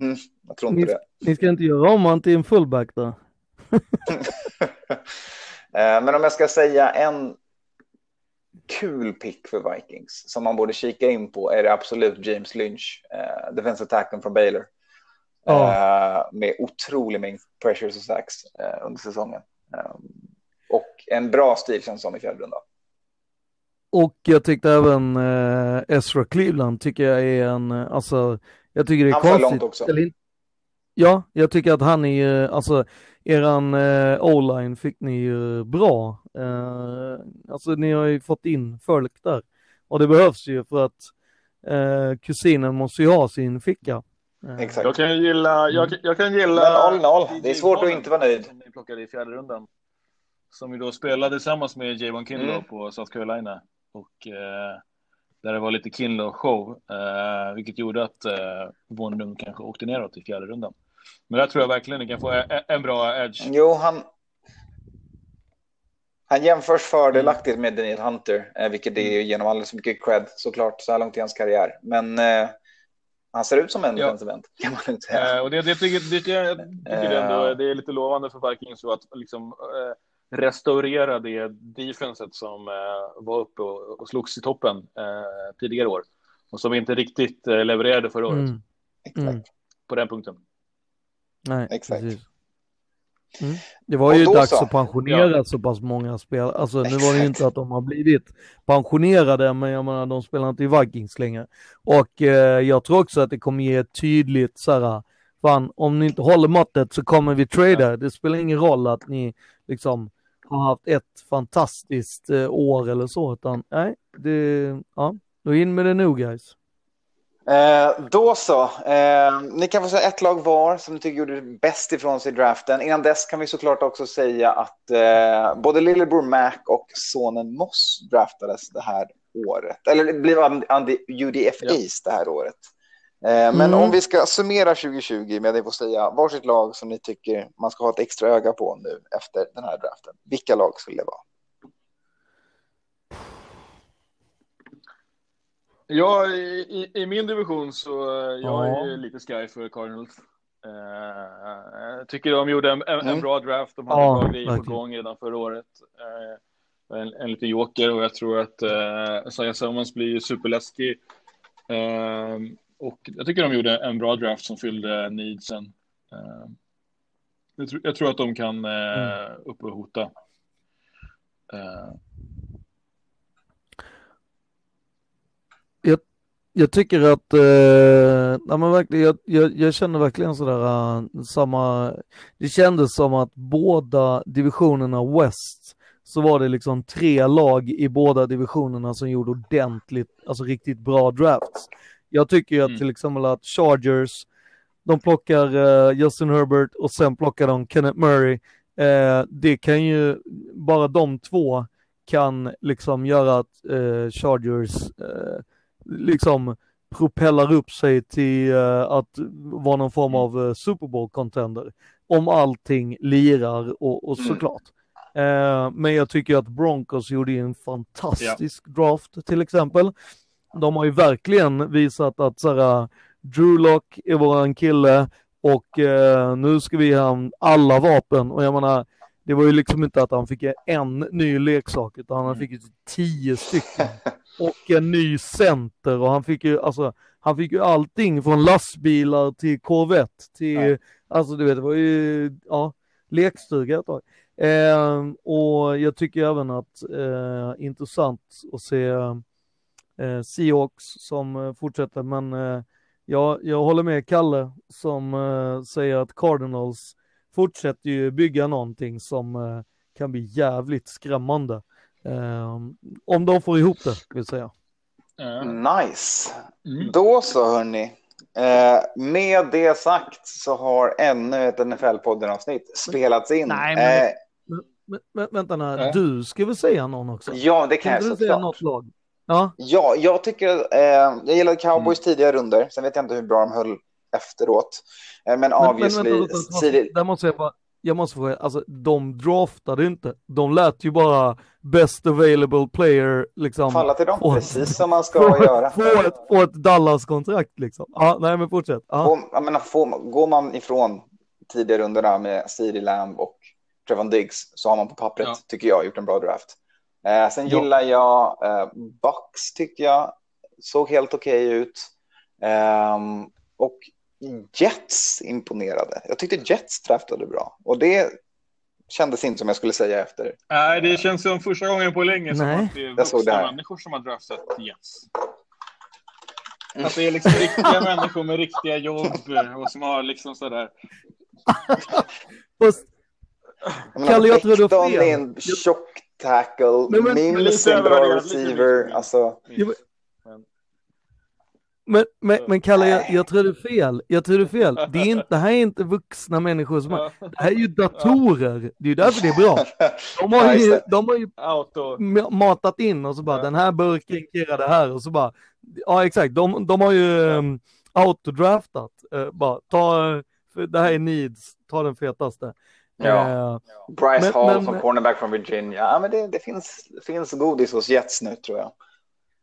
Mm, jag tror inte ni, det. Ni ska inte göra om han till en fullback då? Eh, men om jag ska säga en kul pick för Vikings som man borde kika in på är det absolut James Lynch, uh, defensive attacken från Baylor. Oh. Med otrolig mängd pressures och sacks under säsongen. Och en bra stil känns som i fjärde rundan. Och jag tyckte även uh, Ezra Cleveland tycker jag är en, alltså, jag tycker det är Han konstigt. Långt också. Eller, Ja, jag tycker att han är alltså eran eh, o-line fick ni ju bra. Eh, alltså ni har ju fått in folk där. Och det behövs ju för att eh, kusinen måste ju ha sin ficka. Eh, Exakt. Jag kan gilla, jag, jag kan gilla... 0-0, det är svårt att inte vara nöjd. Som ni plockade i fjärde rundan. Som ju då spelade tillsammans med Javon Kinlow mm. på South Carolina. Och eh, där det var lite Kinlow-show, eh, vilket gjorde att eh, Vonlund kanske åkte neråt i fjärde rundan. Men där tror jag verkligen ni kan få en bra edge. Jo, han, han jämförs fördelaktigt med Daniel Hunter, eh, vilket är mm. genom alldeles för mycket cred såklart så här långt i hans karriär. Men eh, han ser ut som en ja. kan man inte säga. Eh, och det, det, tycker, det, det, jag tycker eh. ändå, det är lite lovande för Vikings att liksom, eh, restaurera det defenset som eh, var uppe och, och slogs i toppen eh, tidigare år och som inte riktigt eh, levererade förra året. Mm. Mm. På den punkten. Nej, exakt. Mm. Det var ju dags så. att pensionera ja. så pass många spelare. Alltså nu var det ju inte att de har blivit pensionerade, men jag menar de spelar inte i Vikings längre. Och eh, jag tror också att det kommer ge ett tydligt så här, fan om ni inte håller måttet så kommer vi trada. Ja. Det spelar ingen roll att ni liksom har haft ett fantastiskt eh, år eller så, utan nej, det, ja, då in med det nu guys. Eh, då så. Eh, ni kan få säga ett lag var som ni tycker gjorde bäst ifrån sig i draften. Innan dess kan vi såklart också säga att eh, både lillebror Mac och sonen Moss draftades det här året. Eller det blev UDF ja. East det här året. Eh, men mm. om vi ska summera 2020 med att få säga varsitt lag som ni tycker man ska ha ett extra öga på nu efter den här draften. Vilka lag skulle det vara? Ja, i, i, min division så eh, jag ja. är lite sky för Cardinals. Uh, tycker de gjorde en, en, mm. bra draft. De hade ja, bra grejer på gång redan förra året. Uh, en, en liten joker och jag tror att uh, Isaiah Summons blir superläskig. Uh, och jag tycker de gjorde en bra draft som fyllde needsen. Uh, jag, tr jag, tror att de kan uh, upp och hota. Uh, jag, jag tycker att, eh, ja, men verkligen, jag, jag, jag känner verkligen sådär uh, samma, det kändes som att båda divisionerna West så var det liksom tre lag i båda divisionerna som gjorde ordentligt, alltså riktigt bra drafts. Jag tycker ju att mm. till exempel att Chargers, de plockar uh, Justin Herbert och sen plockar de Kenneth Murray. Uh, det kan ju, bara de två kan liksom göra att uh, Chargers liksom propellar upp sig till uh, att vara någon form av uh, Super Bowl-contender. Om allting lirar och, och mm. såklart. Uh, men jag tycker att Broncos gjorde en fantastisk ja. draft till exempel. De har ju verkligen visat att såhär, Drew Lock är våran kille och nu ska vi ha alla vapen och jag menar det var ju liksom inte att han fick en ny leksak utan han mm. fick ju tio stycken. Och en ny center och han fick ju, alltså, han fick ju allting från lastbilar till Corvette till, ja. alltså du vet, det var ju, ja, lekstuga ett tag. Eh, och jag tycker även att eh, intressant att se eh, Seahawks som eh, fortsätter, men eh, jag, jag håller med Kalle som eh, säger att Cardinals fortsätter ju bygga någonting som eh, kan bli jävligt skrämmande. Um, om de får ihop det, vill säga. Nice. Mm. Då så, hörni. Eh, med det sagt så har ännu ett NFL-podden-avsnitt spelats in. Nej, men, eh, men, men, vänta nu, äh. du ska väl säga någon också? Ja, det kan, kan jag såklart. något lag? Ja. ja, jag tycker, eh, jag gillade Cowboys mm. tidigare runder, sen vet jag inte hur bra de höll efteråt. Eh, men, men obviously... Men, vänta, vänta, vänta, där måste jag bara, jag måste fråga, alltså de draftade inte, de lät ju bara best available player liksom. Falla till dem, få, precis som man ska få, göra. Få ett, få ett Dallas-kontrakt liksom. Ja, nej men fortsätt. Få, jag menar, få, går man ifrån tidigare rundorna med Siri Lamb och Trevon Diggs så har man på pappret, ja. tycker jag, gjort en bra draft. Eh, sen ja. gillar jag eh, Bucks, tycker jag, såg helt okej okay ut. Eh, och Jets imponerade. Jag tyckte Jets draftade bra och det kändes inte som jag skulle säga efter. Nej, det känns som första gången på länge som Nej. att det är vuxna människor som har draftat Jets. Att det är liksom riktiga människor med riktiga jobb och som har liksom sådär. Fast, Kalle, jag tror du har fel. är en tjock tackle. Men- men- Mims en bra lite receiver. lite. Alltså, men, men, men Kalle, jag, jag tror det är fel. Jag tror det är fel. Det, är inte, det här är inte vuxna människor som har, det här är ju datorer. Det är ju därför det är bra. De har Ja, ju, de har ju Auto. matat in och så bara Ja. den här burken kirrar det här och så bara ja exakt de, de har ju um, autodraftat uh, bara ta för det här är needs ta den fetaste Ja. Eh, Bryce Men- Hall men- som cornerback från Virginia. Ja, men det, det finns, det finns godis hos Jets nu tror jag.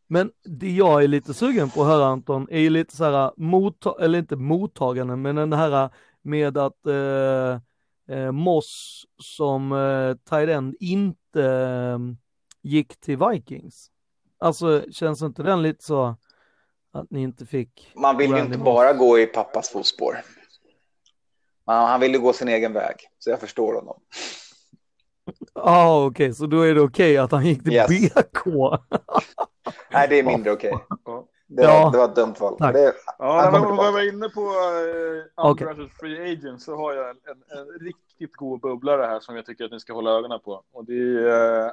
Men det jag är lite sugen på att höra Anton är ju lite så här motta eller inte mottagande men den här med att eh, eh, Moss som eh, tight end inte eh, gick till Vikings. Alltså känns inte den lite så att ni inte fick Man vill ju inte bara gå i pappas fotspår. Man, han vill ju gå sin egen väg, så jag förstår honom. Ja, ah, okej, så då är det okej att han gick till Yes. BK. Nej, det är mindre okej. Ja. Det, var- Ja. det var ett dumt val. Tack. Det, Ja, när man var inne på uh, Okej. Undrafted Free Agent så har jag en, en, en riktigt god bubblare här som jag tycker att ni ska hålla ögonen på. Och det är eh,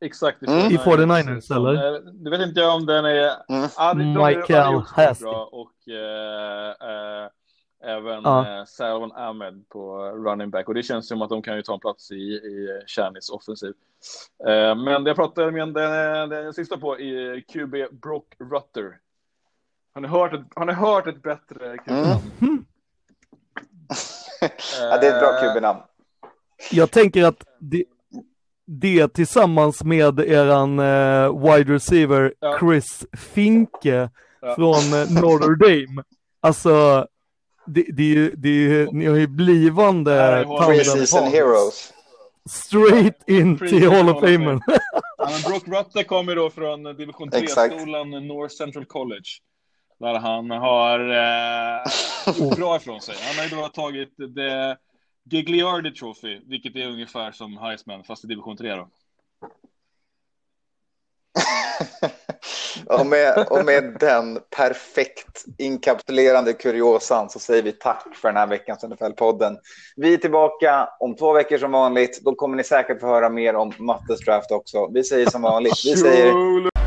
exakt Mm. I 49ers, eller? Eh, Det vet inte jag om den är... Mm. Michael Hasty. Och eh, eh, även Ja. eh, Salvan Ahmed på running back. Och det känns som att de kan ju ta en plats i, i Shannys offensiv. Eh, men det jag pratade med den, den sista på i QB Brock Rutter. Har ni hört ett, har ni hört ett bättre QB-namn? Mm. ja, det är ett bra Eh, QB-namn. Jag tänker att det, det tillsammans med eran eh, wide receiver Ja. Chris Finke Ja. från eh, Notre Dame. Alltså, det, det, är ju- det är ju, ni har ju blivande Här är Hall of tandem Preseason par. heroes. Straight in till Hall of Famen. Ja, Brock Rutter kommer då från division Exakt. 3-skolan North Central College. Där han har eh, gjort bra ifrån sig. Han har ju då tagit det Gigliardi Trophy, vilket är ungefär som Heisman, fast i division 3 då. och, med, och med den perfekt inkapsulerande kuriosan så säger vi tack för den här veckans NFL-podden. Vi är tillbaka om två veckor som vanligt. Då kommer ni säkert få höra mer om Mattes draft också. Vi säger som vanligt. Vi säger